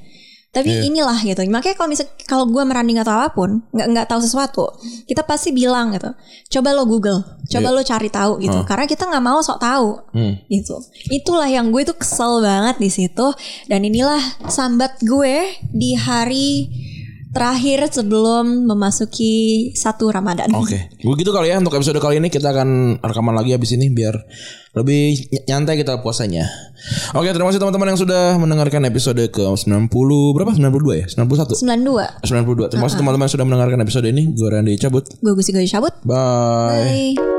Speaker 2: Tapi inilah gitu. Makanya kalau misal kalau gue meranding atau apa pun nggak nggak tahu sesuatu, kita pasti bilang gitu. Coba lo Google, coba lo cari tahu gitu. Karena kita nggak mau sok tahu
Speaker 1: Hmm.
Speaker 2: gitu. Itulah yang gue tuh kesel banget di situ. Dan inilah sambat gue di hari terakhir sebelum memasuki satu Ramadan.
Speaker 1: Oke, begitu kali ya untuk episode kali ini kita akan rekaman lagi habis ini biar lebih ny- nyantai kita puasanya. Oke, terima kasih teman-teman yang sudah mendengarkan episode ke 90 berapa? 92 ya? 91.
Speaker 2: 92.
Speaker 1: 92. Terima kasih teman-teman yang sudah mendengarkan episode ini. Gue Randy cabut.
Speaker 2: Gue Gusi Gue cabut.
Speaker 1: Bye.
Speaker 2: Bye.